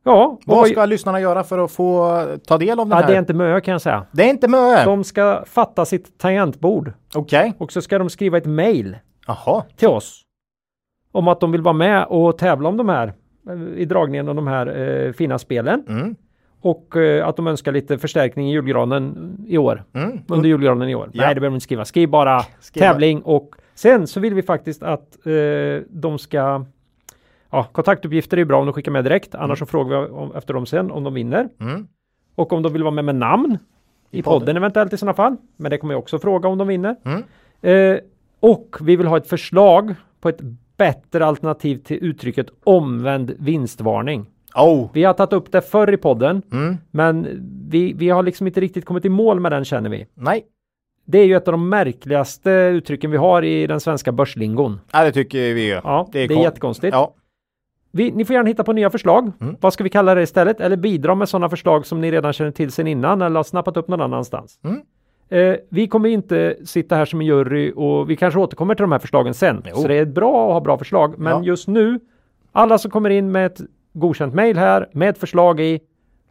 Ja, Vad ska lyssnarna göra för att få ta del av den ja här? det är inte mö kan jag säga. Det är inte mö. De ska fatta sitt tangentbord Okej. och så ska de skriva ett mail Jaha. till oss om att de vill vara med och tävla om de här eh, i dragningen av de här eh, fina spelen Mm. och eh, att de önskar lite förstärkning i julgranen i år. Mm. Under julgranen i år. Ja. Nej, det behöver de inte skriva. Skriv bara Skriv bara. tävling och sen så vill vi faktiskt att eh, de ska Ja, kontaktuppgifter är bra om de skickar med direkt. Annars så frågar vi om, efter dem sen om de vinner. Mm. Och om de vill vara med med namn i, podden. podden. eventuellt i sådana fall. Men det kommer jag också fråga om de vinner. Mm. Eh, och vi vill ha ett förslag på ett bättre alternativ till uttrycket omvänd vinstvarning. Oh. Vi har tagit upp det förr i podden, Mm. men vi, vi har liksom inte riktigt kommit i mål med den känner vi. Nej. Det är ju ett av de märkligaste uttrycken vi har i den svenska börslingon. Ja, det tycker vi ju. Ja, det är, kon- jättekonstigt. Ja. Vi, ni får gärna hitta på nya förslag. Mm. Vad ska vi kalla det istället? Eller bidra med sådana förslag som ni redan känner till sedan innan eller har snappat upp någon annanstans. Mm. Eh, vi kommer inte sitta här som en jury och vi kanske återkommer till de här förslagen sen. Jo. Så det är bra att ha bra förslag. Men Ja. just nu, alla som kommer in med ett godkänt mejl här med ett förslag i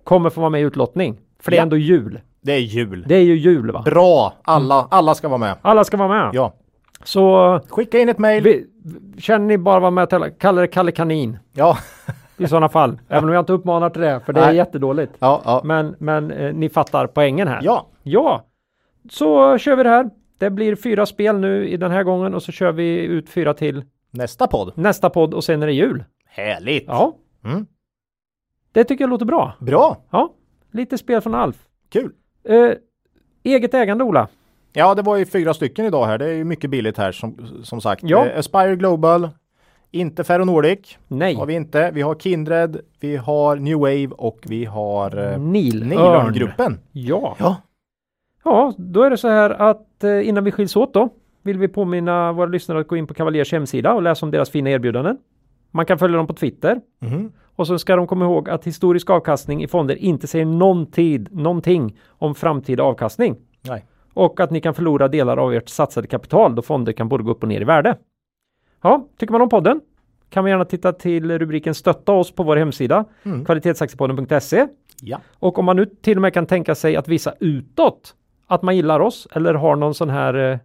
kommer få vara med i utlottning. För det är Ja. ändå jul. Det är jul. Det är ju jul va? Bra. Alla, alla ska vara med. Alla ska vara med. Ja. Så Skicka in ett mejl. känner ni bara vara med och kalla det Kalle Kanin Ja. i sådana fall. Även om jag inte uppmanar till det, för det är Nej. jättedåligt. Ja, ja. Men, men eh, ni fattar poängen här. Ja. Ja, så kör vi det här. Det blir fyra spel nu i den här gången och så kör vi ut fyra till Nästa podd. nästa podd och sen är det jul. Härligt. Ja, Mm. det tycker jag låter bra. Bra. Ja, lite spel från Alf. Kul. Eh, eget ägande Ola. Ja, det var ju fyra stycken idag här. Det är ju mycket billigt här som, som sagt. Ja. Eh, Aspire Global. Inte Ferronordic. Nej. Har vi inte. Vi har Kindred. Vi har New Wave och vi har eh, Nilörn. Nilörngruppen. Ja. Ja. Ja, då är det så här att eh, innan vi skiljs åt då vill vi påminna våra lyssnare att gå in på Cavaliers hemsida och läsa om deras fina erbjudanden. Man kan följa dem på Twitter Mhm. och så ska de komma ihåg att historisk avkastning i fonder inte säger någon tid, någonting om framtida avkastning. Nej. Och att ni kan förlora delar av ert satsade kapital då fonder kan både gå upp och ner i värde. Ja, tycker man om podden kan man gärna titta till rubriken stötta oss på vår hemsida Mm. kvalitetsaktiepodden.se Ja. och om man nu till och med kan tänka sig att visa utåt att man gillar oss eller har någon sån här eh,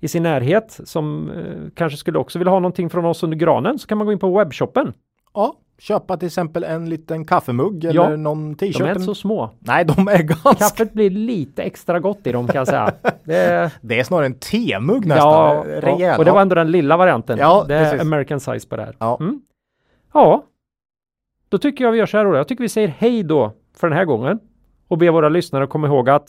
i sin närhet som eh, kanske skulle också vilja ha någonting från oss under granen så kan man gå in på webbshoppen. ja. Köpa till exempel en liten kaffemugg eller Ja. någon De är t-shirt. inte så små. Nej, de är ganska... Kaffet blir lite extra gott i dem kan jag säga. Det är, Det är snarare en temugg nästan. ja, Rejäl. och det var ändå den lilla varianten. Ja, det är precis. American size på det här. Ja. Mm. ja, då tycker jag vi gör så här då. Jag tycker vi säger hej då för den här gången och ber våra lyssnare komma ihåg att